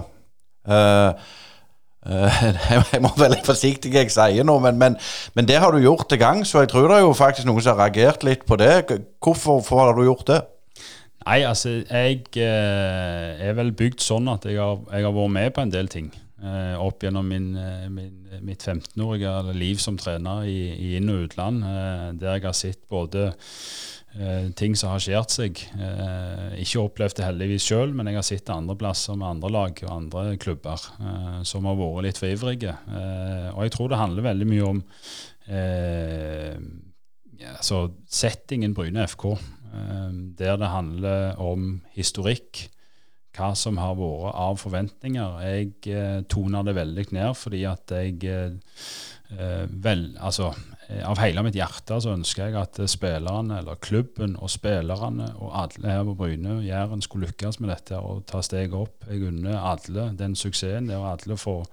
S1: Uh, jeg må være litt forsiktig jeg sier nå, men, men, men, det har du gjort til gang, så jeg tror det er jo faktisk noen som har reagert litt på det. Hvorfor har du gjort det?
S4: Nei, altså, jeg eh, er vel bygd sånn at jeg har, jeg har vært med på en del ting. Eh, opp gjennom min, eh, min, mitt 15-årige liv som trener i, i inn- og utland, eh, der jeg har sett både eh, ting som har skjert seg. Eh, ikke opplevd det heldigvis sjøl, men jeg har sett andre plasser med andre lag og andre klubber som har vært litt for ivrige. og jeg tror det handler veldig mye om altså settingen Bryne FK. Der det handler om historikk, hva som har vært av forventninger. Jeg toner det veldig ned fordi at jeg vel, altså, av hele mitt hjerte så ønsker jeg at spillerne, eller klubben og spillerne og alle her på Bryne Jæren skulle lykkes med dette og ta steget opp. Jeg unner alle den suksessen der alle får,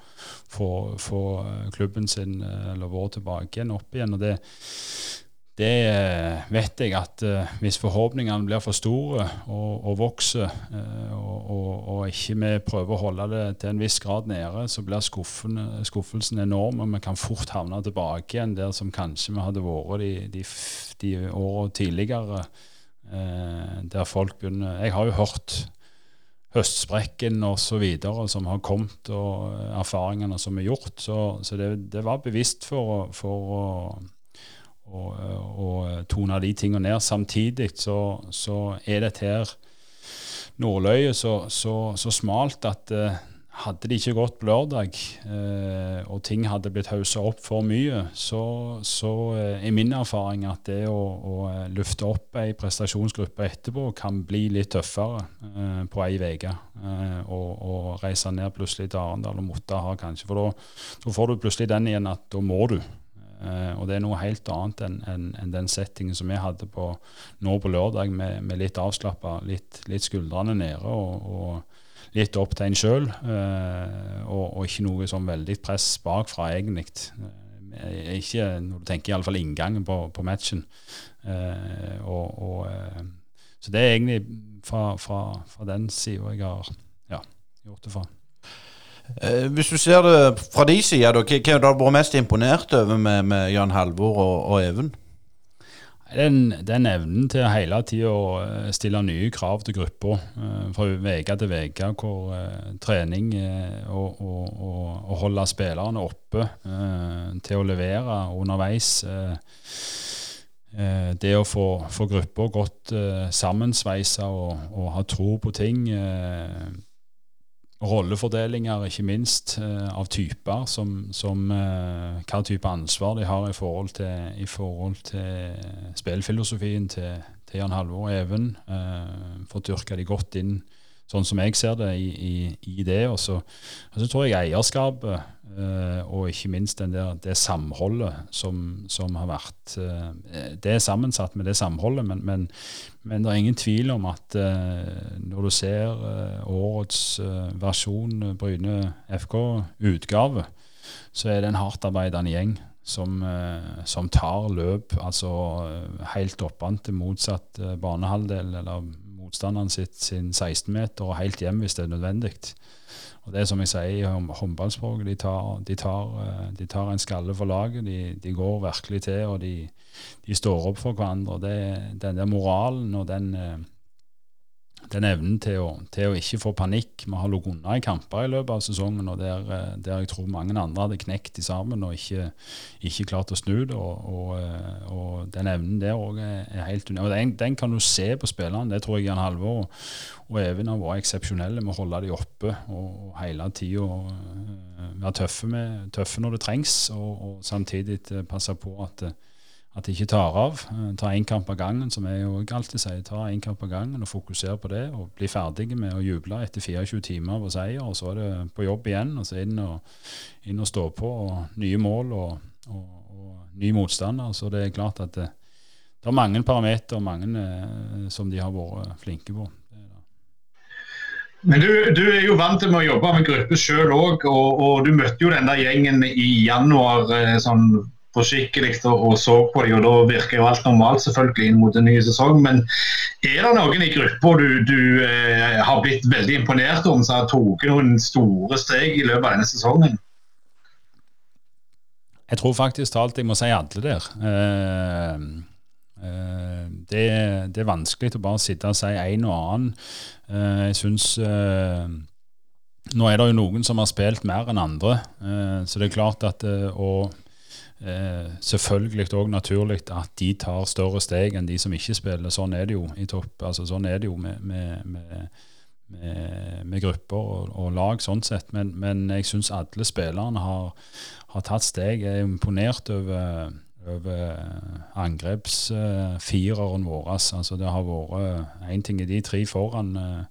S4: får, får klubben sin eller vår tilbake igjen opp igjen. og det det eh, vet jeg at uh, hvis forhåpningene blir for store og, og vokser, uh, og, og, og, ikke vi prøver å holde det til en viss grad nede, så blir skuffelsen enorm, og vi kan fort havne tilbake igjen der som kanskje vi hadde vært de, de, de årene tidligere, der folk begynner Jeg har jo hørt høstsprekken osv. som har kommet, og erfaringene som er gjort, så, så det, det, var bevisst for, for å og, og tone de tingene ned. Samtidig så, så er dette her nåløyet så, så, så, smalt at eh, hadde det ikke gått på lørdag, eh, og ting hadde blitt haussa opp for mye, så, så eh, er min erfaring at det å, å eh, lufte opp ei prestasjonsgruppe etterpå kan bli litt tøffere eh, på ei uke. Eh, og, og, reise ned plutselig til Arendal og måtte ha kanskje. For da får du plutselig den igjen at da må du. Uh, og det er noe helt annet enn en, en den settingen som vi hadde på, nå på lørdag, med, med litt avslappa, litt, litt, skuldrene nede og, og litt opp til en sjøl. Uh, og, og, ikke noe sånn veldig press bakfra, egentlig. Uh, ikke når du tenker iallfall inngangen på, på matchen. Og, og, så det er egentlig fra, fra, fra den sida jeg har ja, gjort det fra.
S1: Eh, hvis du ser det fra de sida, hva har du vært mest imponert over med, med Jan Halvor og, og Even?
S4: Den, den, evnen til hele tida å eh, stille nye krav til gruppa eh, fra uke til uke, hvor trening og, og, holde spillerne oppe til å levere underveis. det å få, få gruppa godt uh, sammensveisa og, og, ha tro på ting. Rollefordelinger, ikke minst, uh, av typer, som, som uh, hva type ansvar de har i forhold til, i forhold til spillfilosofien til, til Jan Halvor og Even. Uh, Fått dyrka de godt inn, sånn som jeg ser det, i, i, i det. Og så, tror jeg eierskapet Uh, og ikke minst der, det samholdet som, som, har vært uh, Det er sammensatt med det samholdet, men, men, men det er ingen tvil om at uh, når du ser årets versjon Bryne FK-utgave, så er det en hardtarbeidende gjeng som, som, tar løp altså helt oppant til motsatt banehalvdel, eller motstanderen sitt sin 16-meter, og helt hjem hvis det er nødvendig. Og det er som jeg sier i håndballspråket, de, de, tar, de, tar en skalle for laget. De, de går virkelig til, og de, står opp for hverandre. og det, Den der moralen og den, eh, den evnen til å, til å, ikke få panikk. Vi har ligget unna i kamper i løpet av sesongen, og der, eh, der, jeg tror mange andre hadde knekt de sammen og ikke, ikke klart å snu det. Og, og, eh, og den evnen der òg er, helt unik. Den, den, kan du se på spillerne. Det tror jeg Jan Halvor og, og Even har vært eksepsjonelle med å holde de oppe og, hele tida eh, være tøffe, tøffe, når det trengs, og, samtidig passe på at at de ikke tar av. Ta tar én kamp av gangen, som jeg jo alltid sier. Ta én kamp av gangen og fokuser på det. Og bli ferdig med å juble etter 24 timer på seier. Og så er det på jobb igjen, og så inn og, inn og stå på. Og nye mål og, og, og ny motstander. Så det er klart at det, det er mange parametere mange eh, som de har vært flinke på.
S2: Men du, du, er jo vant til å jobbe med gruppe sjøl òg, og, og, du møtte jo den der gjengen i januar eh, sånn forskikkelig skikkelig, og så på dem, og da virker jo alt normalt selvfølgelig inn mot en ny sesong. Men er det noen i gruppa du, du eh, har blitt veldig imponert om, som har tatt noen store steg i løpet av denne sesongen?
S4: Jeg tror faktisk talt jeg må si alle der. Eh, eh, det, det, er vanskelig å bare sitte og si en og annen. Eh, jeg syns eh, nå er det jo noen som har spilt mer enn andre, eh, så det er klart at å Eh, selvfølgelig òg naturlig at de tar større steg enn de som ikke spiller. Sånn er det jo i topp. Altså, sånn er det jo med, med, med, med grupper og, og, lag, sånn sett. Men, men jeg syns alle spillerne har, har, tatt steg. Jeg er imponert over, over angrepsfireren vår. Altså, det har vært én ting i de tre foran. Eh,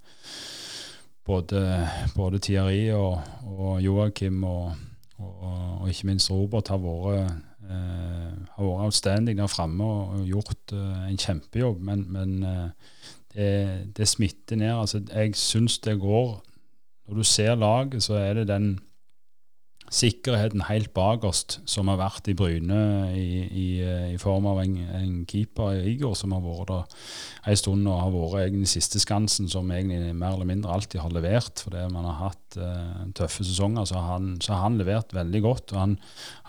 S4: både, både Thierry og, og Joakim og og, og, ikke minst Robert har vært, eh, har vært outstanding der framme og, gjort eh, en kjempejobb. Men, men eh, det, det, smitter ned. Altså, jeg syns det går Når du ser laget, så er det den sikkerheten helt bakerst som har vært i Bryne i, i, i form av en, en keeper, Igor, som har vært der en stund og har vært egentlig siste skansen, som egentlig mer eller mindre alltid har levert. Fordi man har hatt uh, tøffe sesonger, så har han, han levert veldig godt. og Han,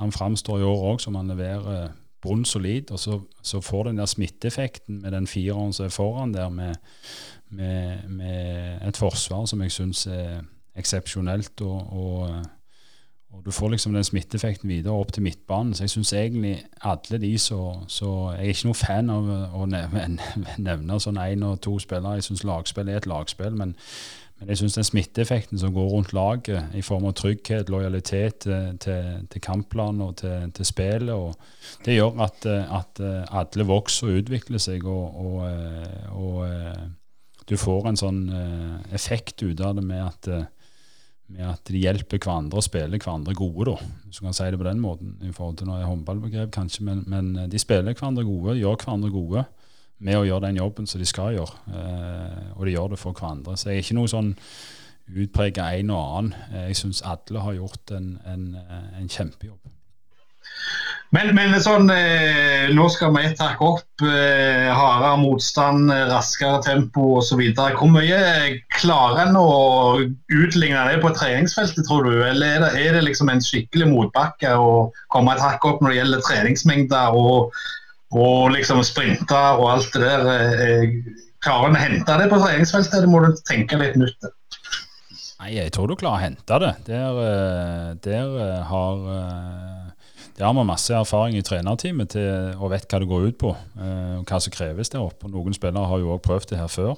S4: han framstår i år òg som han leverer bunnsolid, og så, så får den der smitteeffekten med den fireren som er foran der, med, med, med et forsvar som jeg syns er eksepsjonelt. og, og og du får liksom den smitteeffekten videre opp til midtbanen. Så jeg syns egentlig alle de så, Jeg er ikke noen fan av å nevne, sånn én og to spillere. Jeg syns lagspill er et lagspill. Men, men jeg syns den smitteeffekten som går rundt laget, i form av trygghet, lojalitet til, til, til kampplanen og til, til spillet, og det gjør at, at, alle vokser og utvikler seg. og, og, og du får en sånn uh, effekt ut av det med at med at de hjelper hverandre og spiller hverandre gode, da, hvis du kan si det på den måten. i forhold til noe håndballbegrep kanskje, men, men, eh, de spiller hverandre gode, gjør hverandre gode med å gjøre den jobben som de skal gjøre. Eh, og de gjør det for hverandre. Så jeg er ikke noe sånn utprega en og annen. Eh, jeg syns alle har gjort en, en, eh, en kjempejobb.
S2: Men, men sånn, eh, nå skal vi ett hakk opp. Eh, hardere motstand, raskere tempo osv. Hvor mye klarer en å utligne det på treningsfeltet, tror du? Eller er det, er det liksom en skikkelig motbakke å komme et hakk opp når det gjelder treningsmengder og, og liksom sprinter og alt det der? Eh, klarer en å hente det på treningsfeltet, eller må du tenke litt nytt?
S4: Nei, jeg tror du klarer å hente det. Der, eh, der eh, har der har vi masse erfaring i trenerteamet til, og vet hva det går ut på. Eh, og hva som kreves der oppe. Noen spillere har jo òg prøvd det her før.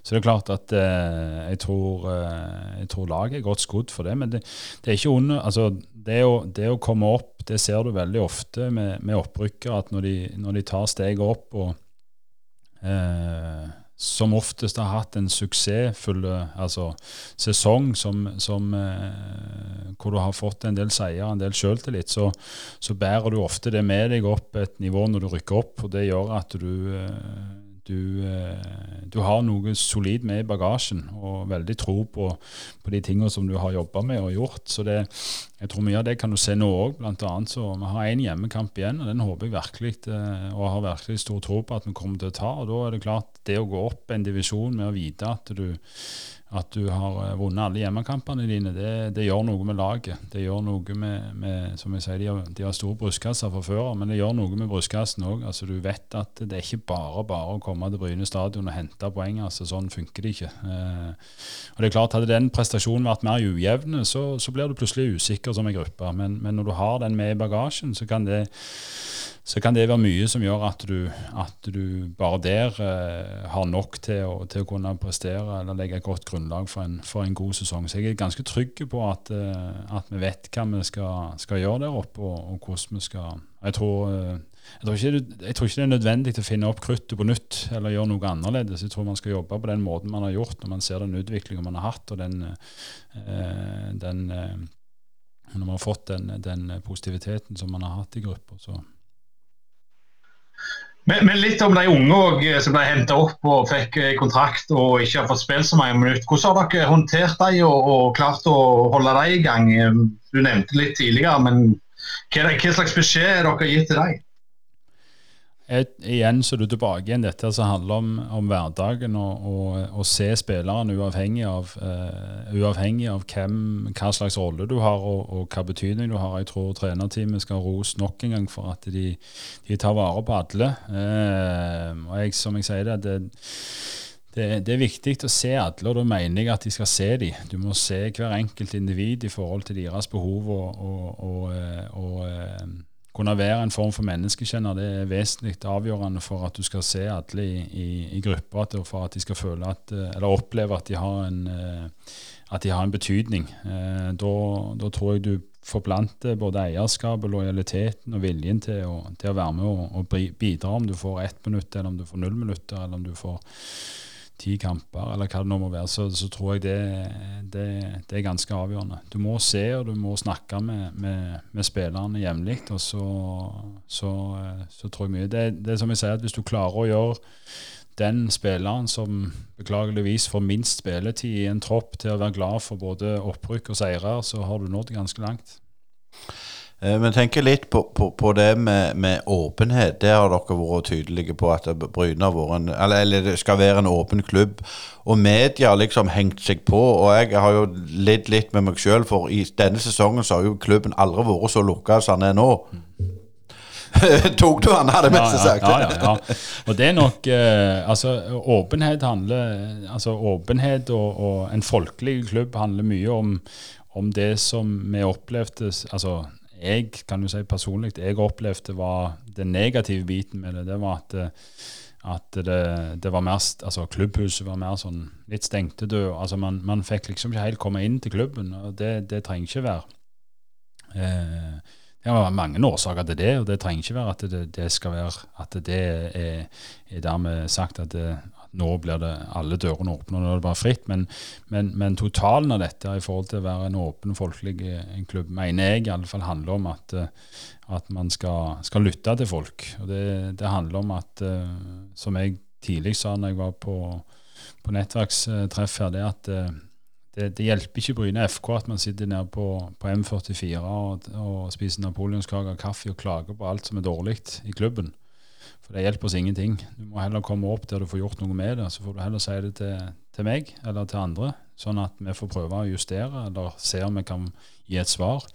S4: Så det er klart at eh, jeg, tror, eh, jeg, tror, laget er godt skodd for det. Men det, det er ikke under, altså, det, å, det, å, komme opp, det ser du veldig ofte med, med opprykkere. At når de, når de, tar steget opp og eh, som oftest har hatt en suksessfull altså, sesong som, som, eh, hvor du har fått en del seier, en del selvtillit, så, så, bærer du ofte det med deg opp et nivå når du rykker opp. og Det gjør at du, eh, du, eh, du har noe solid med i bagasjen og veldig tro på, på de tingene som du har jobba med og gjort. Så det, jeg tror mye av det kan du se nå òg. Vi har én hjemmekamp igjen, og den håper jeg virkelig eh, og har virkelig stor tro på at vi kommer til å ta. og Da er det klart, det å gå opp en divisjon med å vite at du at du har eh, vunnet alle hjemmekampene dine, det, det, gjør noe med laget. Det gjør noe med, med Som jeg sier, de har, de har store brystkasser fra før men det gjør noe med brystkassen òg. Altså, du vet at det er ikke bare bare å komme til Bryne stadion og hente poeng. Altså, sånn funker det ikke. Eh, og det er klart, Hadde den prestasjonen vært mer ujevn, så, så, blir du plutselig usikker som en gruppe. Men, men når du har den med i bagasjen, så kan det så kan det være mye som gjør at du, at du bare der eh, har nok til å, til å, kunne prestere eller legge et godt grunnlag for en, for en, god sesong. Så jeg er ganske trygg på at, eh, at vi vet hva vi skal, skal gjøre der oppe, og, og, hvordan vi skal jeg tror, eh, jeg, tror ikke, jeg tror, ikke, det er nødvendig å finne opp kruttet på nytt eller gjøre noe annerledes. Jeg tror man skal jobbe på den måten man har gjort når man ser den utviklingen man har hatt, og den, eh, den når man har fått den, den positiviteten som man har hatt i gruppa.
S2: Men, men, litt om de unge også, eh, som ble henta opp og fikk eh, kontrakt og ikke har fått spilt så mange minutter. Hvordan har dere håndtert dem og, og, klart å holde dem i gang? Du nevnte litt tidligere, men hva, hva slags beskjed har dere gitt til dem?
S4: Et, igjen så er du tilbake igjen dette som handler om, om hverdagen og å se spilleren uavhengig av, uh, uavhengig av hvem, hva slags rolle du har og, og, hva betydning du har. Jeg tror trenerteamet skal rose nok en gang for at de, de tar vare på alle. Uh, og jeg, som jeg sier det, det det, det, er viktig å se alle, og da mener jeg at de skal se dem. Du må se hver enkelt individ i forhold til deres behov og, og, og, eh, og kunne være en form for menneskekjenner, det er vesentlig avgjørende for at du skal se alle i, i, i grupper, for at de skal føle at, eh, eller oppleve at de har en, eh, at de har en betydning. Eh, da, da tror jeg du forplanter både eierskapet, lojaliteten og viljen til å, til å være med og, og bidra, om du får ett minutt, eller om du får null minutter, eller om du får ti kamper, eller hva det nå må være, så, så tror jeg det, det, det, er ganske avgjørende. Du må se og du må snakke med, med, med spillerne jevnlig, og så, så, så, tror jeg mye det, det er som jeg sier, at hvis du klarer å gjøre den spilleren som beklageligvis får minst spilletid i en tropp, til å være glad for både opprykk og seirer, så har du nådd ganske langt.
S1: Eh, men tenker litt på, på, på det med, med, åpenhet. Det har dere vært tydelige på at Bryne en, eller, eller, skal være en åpen klubb. Og media har liksom hengt seg på. Og jeg har jo lidd litt med meg sjøl, for i denne sesongen så har jo klubben aldri vært så lukka som den er nå. Tok du han, hadde mest sagt.
S4: Ja, ja, ja, Og det er nok eh, Altså, åpenhet handler Altså, åpenhet og, og, en folkelig klubb handler mye om, om det som vi opplevde Altså jeg kan jo si personlig jeg opplevde var den negative biten med det, det var at, eh, at det, det, var mer altså Klubbhuset var mer sånn litt stengte død. Altså man, man, fikk liksom ikke helt komme inn til klubben, og det, det trenger ikke være. Eh, det var mange årsaker til det, og det trenger ikke være at det, det skal være at det er, er dermed sagt at, det, nå blir det alle dørene åpne, og nå er det bare fritt. Men, men, men, totalen av dette i forhold til å være en åpen, folkelig en klubb, mener jeg i alle fall handler om at, eh, at man skal, skal, lytte til folk. Og det, det, handler om at, eh, som jeg tidlig sa når jeg var på, på nettverkstreff her, det at eh, det, det, hjelper ikke Bryne FK at man sitter nede på, på M44 og, og spiser napoleonskake og kaffe og klager på alt som er dårlig i klubben. For det hjelper oss ingenting. Du må heller komme opp der du får gjort noe med det. Så får du heller si det til, til meg eller til andre, sånn at vi får prøve å justere eller se om vi kan gi et svar.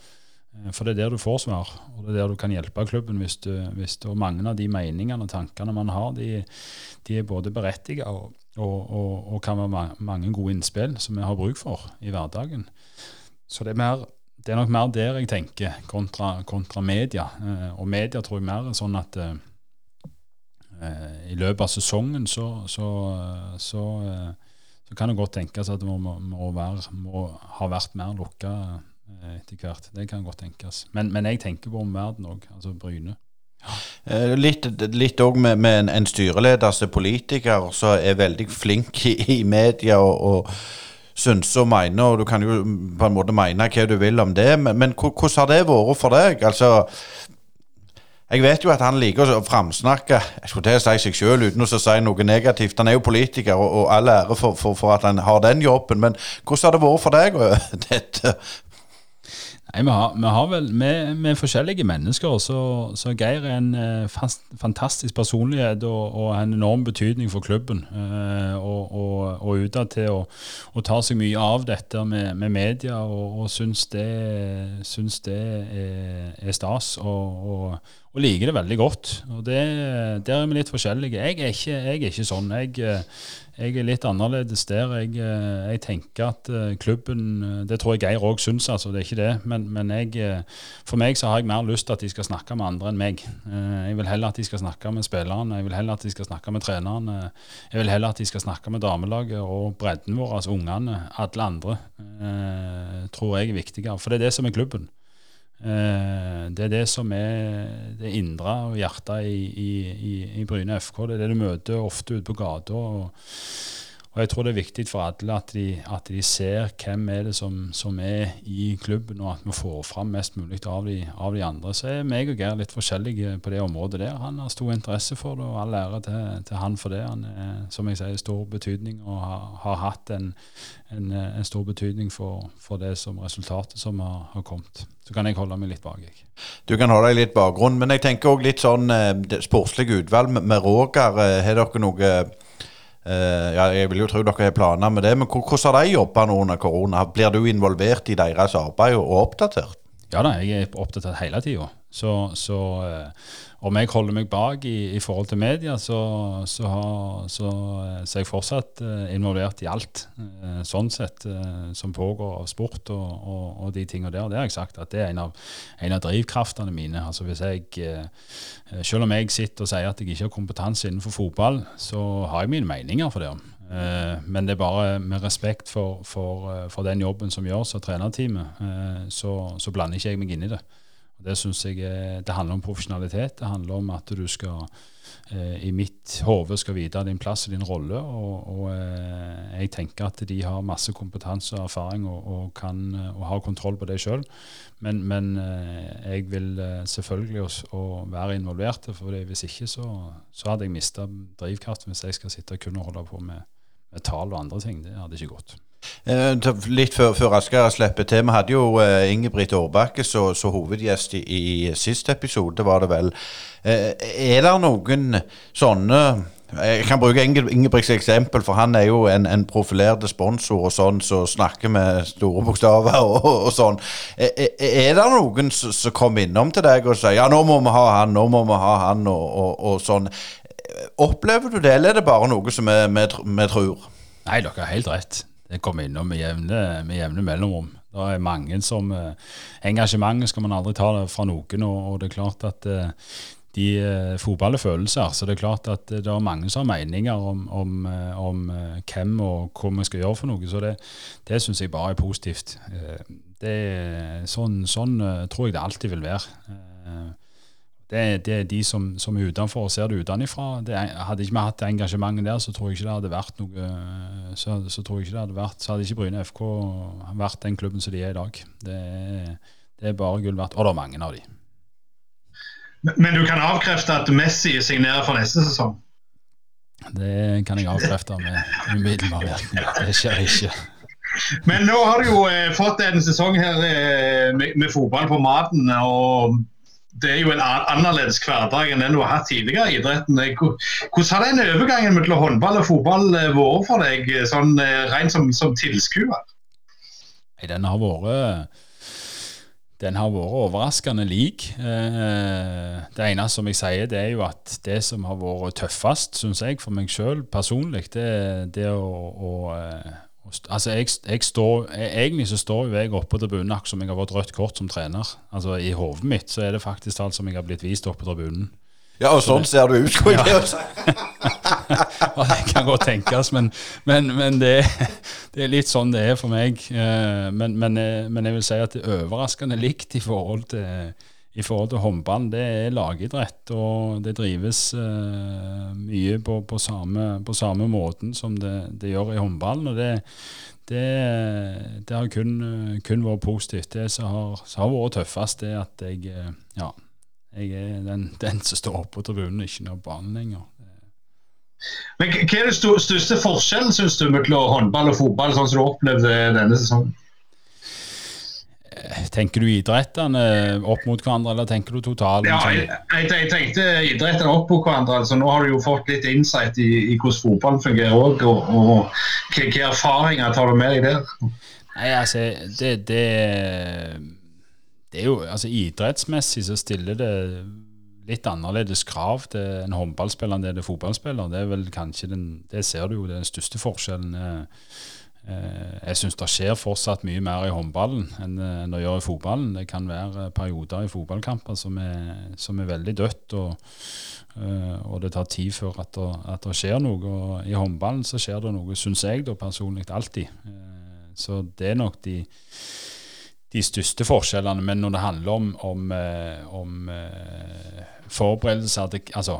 S4: Eh, for det er der du får svar, og det er der du kan hjelpe klubben. hvis du, hvis du, og Mange av de meningene og tankene man har, de, de er både berettiget og, og, og, og, kan være mange gode innspill som vi har bruk for i hverdagen. Så det er, mer, det er nok mer der jeg tenker, kontra, kontra media. Eh, og media tror jeg mer er sånn at eh, i løpet av sesongen så, så, så, eh, så kan det godt tenkes at det må, må, være, må ha vært mer lukka eh, etter hvert. Det kan godt tenkes. Men, men jeg tenker på omverdenen òg, altså Bryne.
S1: Litt òg med, med, en, en styreleder som politiker, som er veldig flink i, i media og, og synser og mener, og du kan jo på en måte mene hva du vil om det, men, men hvordan har det vært for deg? Altså, jeg vet jo at han liker å framsnakke jeg skulle til å si seg sjøl uten å si noe negativt. Han er jo politiker, og, og all ære for, for, for, at han har den jobben. Men hvordan har det vært for deg dette?
S4: Nei, vi har, vi har vel, med, er forskjellige mennesker, så, så Geir er en eh, fast, fantastisk personlighet og, og en enorm betydning for klubben. Eh, og, og, og utad til å, ta seg mye av dette med, med media, og, og syns det, syns det er, er stas. og, og liker det veldig godt. og det, Der er vi litt forskjellige. Jeg er ikke, jeg er ikke sånn. Jeg, jeg, er litt annerledes der. Jeg, jeg, tenker at eh, klubben Det tror jeg Geir òg syns, altså, det er ikke det. Men, men for meg så har jeg mer lyst til at de skal snakke med andre enn meg. Eh, jeg vil heller at de skal snakke med spillerne, jeg vil heller at de skal snakke med trenerne. Jeg vil heller at de skal snakke med damelaget og bredden vår, altså ungene. Alle andre eh, tror jeg er viktigere. For det er det som er klubben. Eh, det er det som er det indre og hjertet i, i, i, Bryne FK. Det er det du møter ofte ute på gata. Og, jeg tror det er viktig for alle at de, at de ser hvem er det som, som, er i klubben, og at vi får fram mest mulig av de, av de andre. Så er meg og Geir litt forskjellige på det området der. Han har stor interesse for det, og all ære til, til, han for det. Han er, som jeg sier, stor betydning og har, har hatt en, en, en, stor betydning for, for, det som resultatet som har, har, kommet. Så kan jeg holde meg litt bak. Jeg.
S1: Du kan holde deg litt bakgrunn, men jeg tenker òg litt sånn eh, sportslig utvalg med, Roger. Eh, har dere noe ja, Jeg vil jo tro dere har planer med det, men hvordan har de jobba nå under korona? Blir du involvert i deres arbeid og oppdatert?
S4: Ja da, jeg er oppdatert hele tida. Så, så eh, om jeg holder meg bak i, i forhold til media, så, så, har, så, eh, så, er jeg fortsatt eh, involvert i alt eh, sånn sett uh, som pågår av sport og, og, og de tingene der. Det har jeg sagt at det er en av, en av drivkraftene mine. Altså hvis jeg, Selv om jeg sitter og sier at jeg ikke har kompetanse innenfor fotball, så har jeg mine meninger for det. Men det er bare med respekt for, for, for den jobben som gjøres av trenerteamet, så, så blander ikke jeg meg inn i det. Det synes jeg det handler om profesjonalitet. Det handler om at du skal eh, i mitt hode skal vite din plass og din rolle. Og, og eh, jeg tenker at de har masse kompetanse og erfaring og, og kan og har kontroll på det sjøl. Men, men eh, jeg vil eh, selvfølgelig også, være involvert. For hvis ikke så, så hadde jeg mista drivkraften hvis jeg skal sitte og kun holde på med tall og andre ting. Det hadde ikke gått.
S1: Eh, litt før, før Asker slipper til. Vi hadde jo uh, Ingebrigt Aarbakke som hovedgjest i, i siste episode, var det vel. Uh, er det noen sånne Jeg kan bruke Ingebrigts eksempel, for han er jo en, en profilert sponsor og sånn, som så snakker med store bokstaver og, og, sånn. Er, er det noen som kommer innom til deg og sier ja, nå må vi ha han, nå må vi ha han, og, og, og sånn. Opplever du det, eller er det bare noe som vi tror?
S4: Nei, dere har helt rett det kommer innom med jevne, med jevne mellomrom. Det er mange som eh, Engasjementet skal man aldri ta fra noen, og, og det er klart at eh, de eh, fotball er følelser, så det er klart at det er mange som har meninger om, om, om hvem og hva vi skal gjøre for noe. Så det, det syns jeg bare er positivt. Det, sånn, sånn tror jeg det alltid vil være. Det, det, er de som, som er utenfor og ser det utenfra. Hadde ikke vi hatt det engasjementet der, så tror jeg ikke det hadde vært noe så, så tror jeg ikke det hadde vært Så hadde ikke Bryne FK vært den klubben som de er i dag. Det det er bare gull verdt. Og det er mange av de.
S2: Men, men, du kan avkrefte at Messi signerer for neste sesong?
S4: Det kan jeg avkrefte med umiddelbar virkning. Det skjer ikke.
S2: Men nå har du jo eh, fått en sesong her eh, med, med, fotball på maten. og det er jo en annerledes hverdag enn den du har hatt tidligere i idretten. Hvordan har den overgangen mellom håndball og fotball eh, vært for deg, eh, sånn eh, rent som, som tilskuer?
S4: Den har vært den har vært overraskende lik. Det ene som jeg sier, det er jo at det som har vært tøffest, syns jeg, for meg sjøl personlig, det er å, å Altså, jeg, jeg står, Egentlig så står jo jeg oppe på tribunen akkurat som jeg har fått rødt kort som trener. Altså I hodet mitt så er det faktisk alt som jeg har blitt vist oppe på tribunen.
S1: Ja, og sånn ser du ut,
S4: ja. det kan godt tenkes, men, men, men det, det, er litt sånn det er for meg. Eh, men, men, eh, men jeg vil si at det er overraskende likt i forhold til i forhold til håndball, det er lagidrett, og det drives uh, mye på, på, samme, på, samme, måten som det, det gjør i håndballen. og det, det, det har kun, kun, vært positivt. Det som har, har vært tøffest, er at jeg, eh, ja, jeg er den, den, som står oppe på tribunen, ikke nær banen lenger.
S2: Men Hva er den største forskjellen synes du, mellom håndball og fotball, sånn som du opplevde denne sesongen?
S4: Tenker du idrettene opp mot hverandre, eller tenker du totalen?
S2: Ja, jeg, jeg, jeg tenkte idrettene opp mot hverandre. altså Nå har du jo fått litt insight i, i hvordan fotballen fungerer òg. Og, og hvilke erfaringer tar du med deg der?
S4: Nei, altså, det, det, det er jo Altså, idrettsmessig så stiller det litt annerledes krav til en håndballspiller enn det er fotballspiller. Det er vel kanskje den, det ser du jo, det er den største forskjellen. Eh, jeg syns det skjer fortsatt mye mer i håndballen enn det gjør i fotballen. Det kan være perioder i fotballkamper som er, som er veldig dødt, og, eh, og, det tar tid før at det, at det, skjer noe. Og I håndballen så skjer det noe, syns jeg da personlig, alltid. Eh, så det er nok de de største forskjellene, men når det handler om, om, om forberedelser til Altså,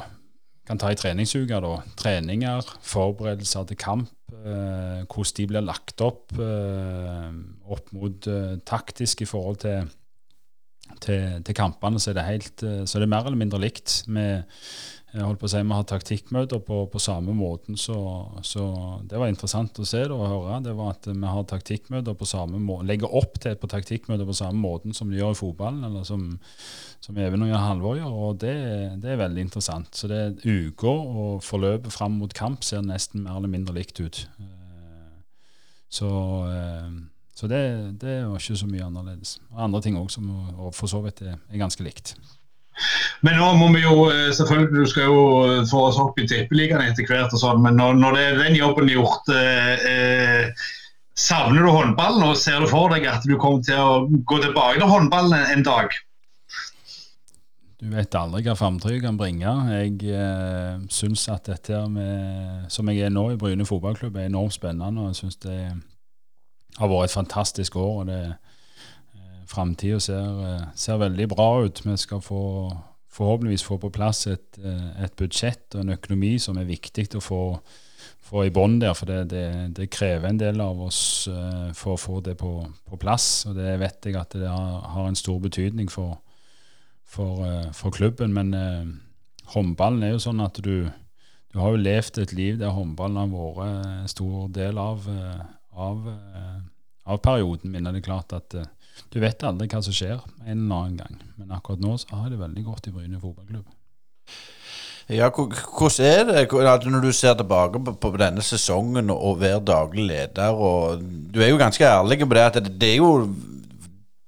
S4: kan ta i treningsuka, da. Treninger, forberedelser til kamp. Eh, hvordan de blir lagt opp eh, opp mot eh, taktisk i forhold til, til, til kampene, så er, helt, eh, så er det mer eller mindre likt. med jeg holdt på å si, Vi har taktikkmøter på, på samme måten, så, så, det var interessant å se det og høre. det var At vi har taktikkmøter på samme måte, legger opp til på taktikkmøter på samme måten som de gjør i fotballen, eller som, som Even og Jan Halvor gjør. og det, det, er veldig interessant. Så det uka og forløpet fram mot kamp ser nesten mer eller mindre likt ut. Eh, så, eh, så det, det var ikke så mye annerledes. Og andre ting òg som for så vidt er, er ganske likt.
S2: Men nå må vi jo eh, selvfølgelig Du skal jo eh, få oss opp i tippeligaen etter hvert, og sånn, men når, når det er den jobben gjort eh, eh, Savner du håndballen, og ser du for deg at du kommer til å gå tilbake til håndballen en dag?
S4: Du vet aldri hva framtida kan bringe. Jeg eh, syns at dette med, som jeg er nå i Bryne fotballklubb, er enormt spennende. og Jeg syns det har vært et fantastisk år. og det er framtida ser, eh, ser, veldig bra ut. Vi skal få, forhåpentligvis få på plass et, eh, et, budsjett og en økonomi som er viktig å få, få i bånn der. For det, det, det, krever en del av oss uh, for å få det på, på, plass. Og det vet jeg at det har, har en stor betydning for, for, for klubben. Men eh, håndballen er jo sånn at du, du har jo levd et liv der håndballen har vært en stor del av, av, av perioden min. Det er klart at du vet aldri hva som skjer en eller annen gang, men akkurat nå så har jeg det veldig godt i Bryne fotballklubb.
S1: Ja, hvordan er det når du ser tilbake på, denne sesongen og, være daglig leder? og Du er jo ganske ærlig på det at det, det er jo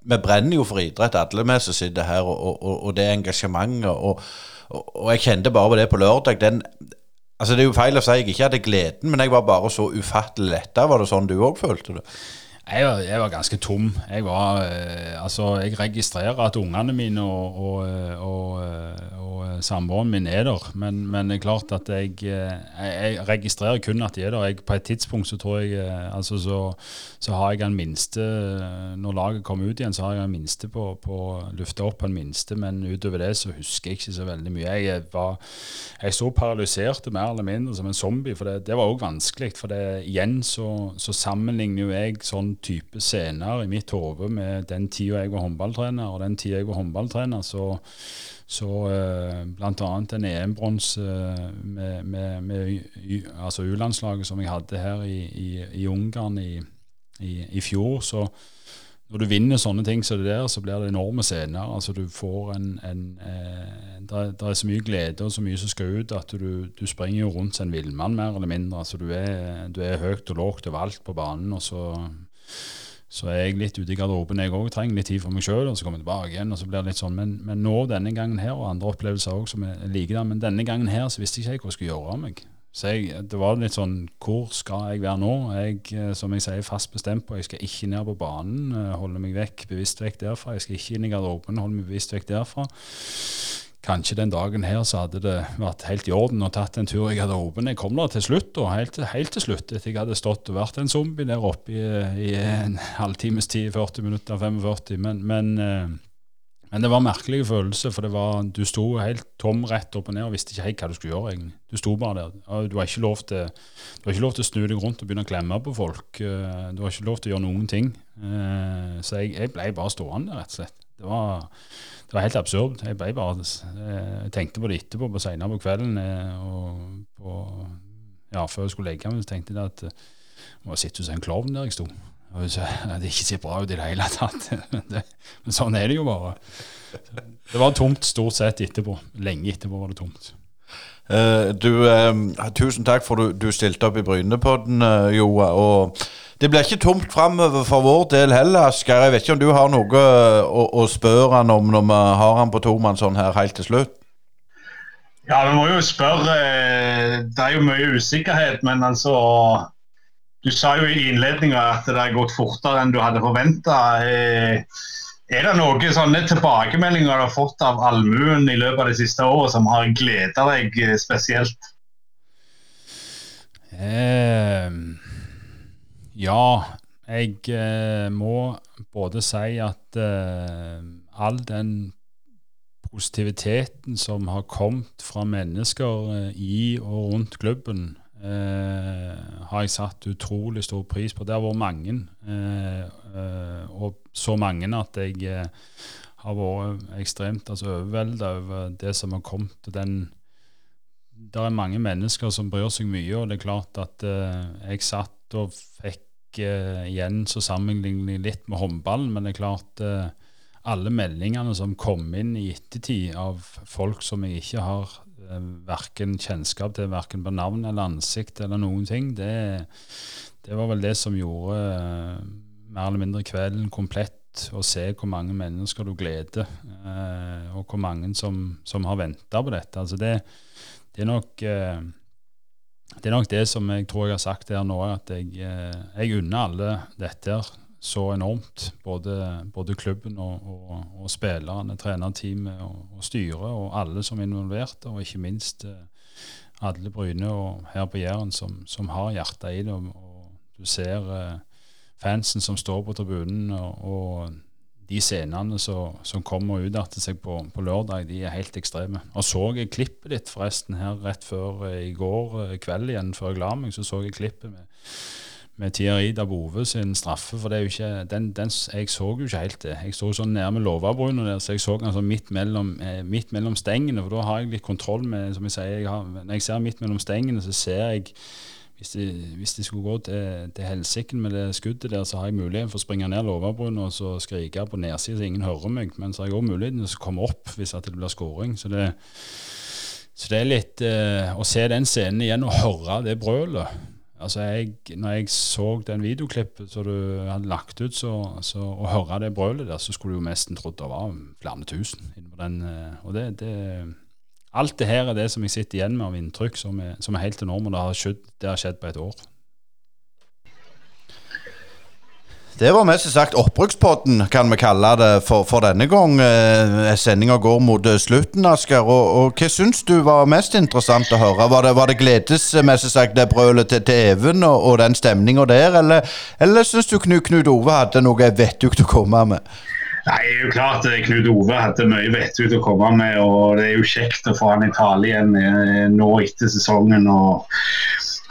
S1: Vi brenner jo for idrett, alle vi som sitter her, og, og, og det engasjementet. Og, og, jeg kjente bare på det på lørdag. Den, altså Det er jo feil å si jeg ikke hadde gleden, men jeg var bare så ufattelig letta. Var det sånn du òg følte det?
S4: Jeg var, jeg var, ganske tom. Jeg var, eh, altså, jeg registrerer at ungene mine og, og, eh, og, eh, og samboeren min er der, men, men, det er klart at jeg, jeg, registrerer kun at de er der. På et tidspunkt så tror jeg altså, så, så, har jeg en minste Når laget kommer ut igjen, så har jeg en minste på, på lufta opp en minste, men utover det så husker jeg ikke så veldig mye. Jeg var jeg så paralyserte mer eller mindre som en zombie, for det, det var òg vanskelig. For det, igjen så, så sammenligner jo jeg sånn type scener i mitt hode med den tida jeg var håndballtrener, og den tida jeg var håndballtrener, så, så uh, bl.a. en EM-bronse uh, med, med, med altså U-landslaget som jeg hadde her i, i, i Ungarn i, i, fjor, så når du vinner sånne ting som det der, så blir det enorme scener. Altså du får en, en eh, det, er så mye glede og så mye som skal ut, at du, du springer jo rundt som en villmann, mer eller mindre. Altså du er, du er høyt og lågt overalt på banen, og så så er jeg litt ute i garderoben. Jeg òg trenger litt tid for meg sjøl, og så kommer jeg tilbake igjen. og så blir det litt sånn, Men, men nå denne gangen her, og andre opplevelser òg som er like der, men denne gangen her så visste jeg ikke hva jeg skulle gjøre av meg. Så jeg, det var litt sånn Hvor skal jeg være nå? Jeg, eh, som jeg sier, fast bestemt på. Jeg skal ikke ned på banen, eh, holde meg vekk, bevisst vekk derfra. Jeg skal ikke inn i garderoben, holde meg bevisst vekk derfra. Kanskje den dagen her så hadde det vært helt i orden og tatt en tur i garderoben. Jeg kom da til slutt, og helt, helt, til slutt, etter jeg hadde stått og vært en zombie der oppe i, i en halvtimes tid, 40 minutter, 45. Men, men, eh, men, det var en merkelig følelse, for var, du sto helt tom rett opp og ned og visste ikke helt hva du skulle gjøre. egentlig. Du sto bare der. Du har ikke lov til, ikke lov til å snu deg rundt og begynne å klemme på folk. Eh, du har ikke lov til å gjøre noen ting. Eh, så jeg, jeg ble bare stående, rett og slett. Det var det var helt absurd. Jeg bare jeg tenkte på det etterpå, på senere på kvelden. Eh, og på, ja, Før jeg skulle legge meg, så tenkte jeg at jeg må sitte hos en klovn der jeg sto. Det ikke ser bra ut i det hele tatt. Men sånn er det jo bare. Det var tomt stort sett etterpå. Lenge etterpå var det tomt.
S1: Uh, du, tusen takk for du, du stilte opp i Brynepodden, uh, Joa. Og det blir ikke tomt framover for vår del heller, Asgeir. Jeg vet ikke om du har noe å, å spørre han om når vi har han på tomannshånd sånn her helt til slutt?
S2: Ja, vi må jo spørre. Det er jo mye usikkerhet, men altså Du sa jo i innledninga at det har gått fortere enn du hadde forventa. Er det noen sånne tilbakemeldinger du har fått av allmuen i løpet av det siste året som har gleda deg eh, spesielt?
S4: Eh, ja, jeg eh, må både si at eh, all den positiviteten som har kommet fra mennesker eh, i og rundt klubben, eh, har jeg satt utrolig stor pris på. Det har vært mange, og så mange at jeg eh, har vært ekstremt altså, overvelda over det som har kommet. Den, det er mange mennesker som bryr seg mye, og det er klart at eh, jeg satt og fikk eh, igjen så sammenligning litt med håndballen, men det er klart alle meldingene som kom inn i ettertid av folk som jeg ikke har Eh, verken kjennskap til verken på navn eller ansikt eller noen ting. Det, det var vel det som gjorde uh, mer eller mindre kvelden komplett. og se hvor mange mennesker du gleder, uh, og hvor mange som, som har venta på dette. Altså det, det, er nok, uh, det er nok det som jeg tror jeg har sagt her nå, at jeg, jeg unner alle dette så enormt. Både, både klubben og, og, og, spillerne, trenerteamet og, og styret og alle som er involvert, og ikke minst eh, alle Bryne og her på Jæren som, som, har hjertet i det. Og, du ser eh, fansen som står på tribunen, og, de scenene som, som kommer og etter seg på, på, lørdag, de er helt ekstreme. Og så jeg klippet ditt forresten her rett før eh, i går kveld igjen, før jeg la meg, så så jeg klippet med med Thierry Dabove sin straffe. For det er jo ikke, den, den, jeg så jo ikke helt det. Jeg så sånn nærme låvebruna der, så jeg så altså midt mellom, eh, midt mellom stengene. For da har jeg litt kontroll med som jeg sier, jeg har, Når jeg ser midt mellom stengene, så ser jeg hvis det, hvis det skulle gå til, til helsike med det skuddet der, så har jeg muligheten for å springe ned låvebrua og så skrike på nedsida så ingen hører meg. Men så har jeg òg muligheten til å komme opp hvis det blir skåring. Så det, så det er litt eh, Å se den scenen igjen og høre det brølet Altså jeg, når jeg så den videoklippet som du hadde lagt ut, så, så, og høre det brølet der, så skulle du jo nesten trodd det var flere tusen. Den, eh, og det, det, alt det her er det som jeg sitter igjen med av inntrykk, som er, som er helt enorme. Det det har skjedd på et år.
S1: Det var mest sagt oppbrukspodden, kan vi kalle det, for, for denne gang. Eh, Sendinga går mot eh, slutten, Asker. Og, og, hva syns du var mest interessant å høre? Var det, det gledesmessig sagt det brølet til, til Even og, og den stemninga der, eller, eller syns du Knut, Knut Ove hadde noe vettug å komme med?
S2: Nei, det er jo klart eh, Knut Ove hadde mye vettug å komme med, og det er jo kjekt å få han i tale igjen eh, nå etter sesongen. og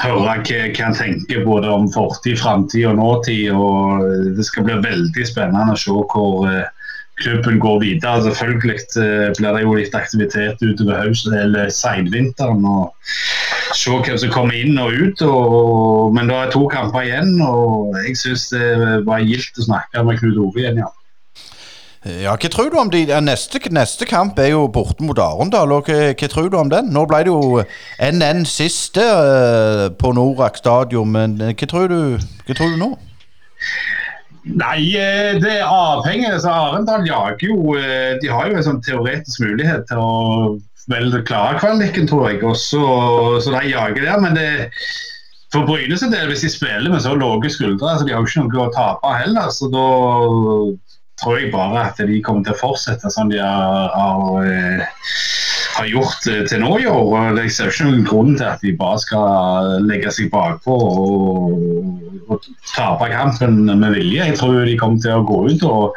S2: høre hva, han tenker både om fortid, framtid og nåtid. og Det skal bli veldig spennende å se hvor eh, klubben går videre. Selvfølgelig eh, blir det jo litt aktivitet utover høsten eller seinvinteren. og Se hvem som kommer inn og ut. Og, men det er to kamper igjen, og jeg syns det var gildt å snakke med Knut Ove igjen. ja.
S1: Ja, Hva tror du om de neste, neste kamp er jo borte mot Arendal. og hva, hva, tror du om den? Nå ble det jo NN siste uh, på Norak stadion, men eh, hva tror, du, hva tror du nå?
S2: Nei, eh, det er avhengig. Så Arendal jager jo De har jo en sånn teoretisk mulighet til å vel klare kvaliken, tror jeg. Også, så de jager der. Men det for Bryne sin del, hvis de spiller med så lave skuldre, så de har jo ikke noe å tape heller. så da tror jeg bare at de kommer til å fortsette som de har, har, eh, har gjort eh, til nå i år. Jeg ser ikke noen grunn til at de bare skal legge seg bakpå og, og tape kampen med vilje. Jeg tror de kommer til å gå ut og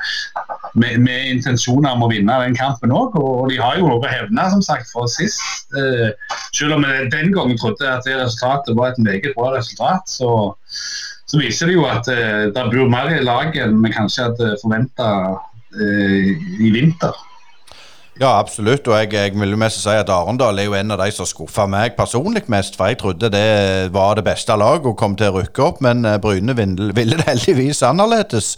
S2: med, med intensjoner om å vinne den kampen òg. Og de har jo noe å hevne, som sagt, for sist. Eh, selv om jeg den gangen trodde at det resultatet var et meget bra resultat, så så viser det jo at uh, det bor mer i laget enn vi kanskje hadde forventa eh, i vinter.
S1: Ja, absolutt. Og jeg, jeg vil jo mest si at Arendal er jo en av de som skuffa meg personlig mest. For jeg trodde det var det beste laget og kom til å rykke opp, men eh, Bryne ville, det heldigvis annerledes.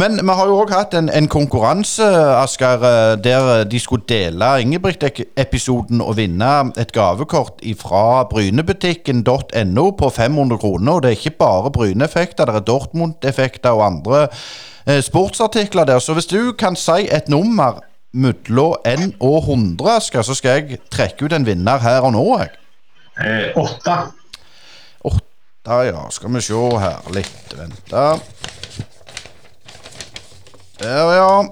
S1: Men vi har jo òg hatt en, en konkurranse, Asker, eh, der de skulle dele Ingebrigt-episoden og vinne et gavekort fra brynebutikken.no på 500 kroner. Og det er ikke bare Bryne-effekter, det er Dortmund-effekter og andre eh, sportsartikler der. Så hvis du kan si et nummer mellom N og 100, Asker, så skal jeg trekke ut en vinner her og nå. jeg.
S2: Eh, åtte.
S1: Åtte, ja. Skal vi se her litt. Vente. Der, ja.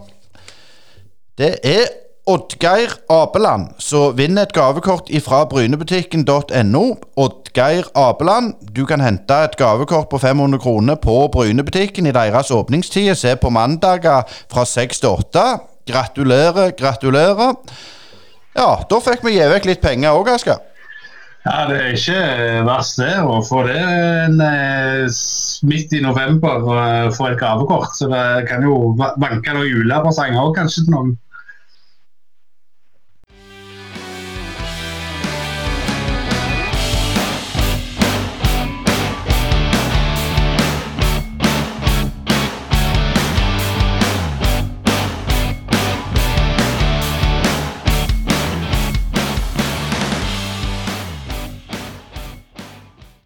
S1: Det er Oddgeir Apeland som vinner et gavekort fra brynebutikken.no. Oddgeir Apeland, du kan hente et gavekort på 500 kroner på Brynebutikken i deres åpningstid. Se på mandager fra 6 til 8. Gratulerer, gratulerer. Ja, da fikk vi gi vekk litt penger òg, Asker.
S2: Ja, Det er ikke verst det å få det en, eh, midt i november eh, for et gavekort. Så det kan jo va- vanke noen julepresanger òg kanskje til noen.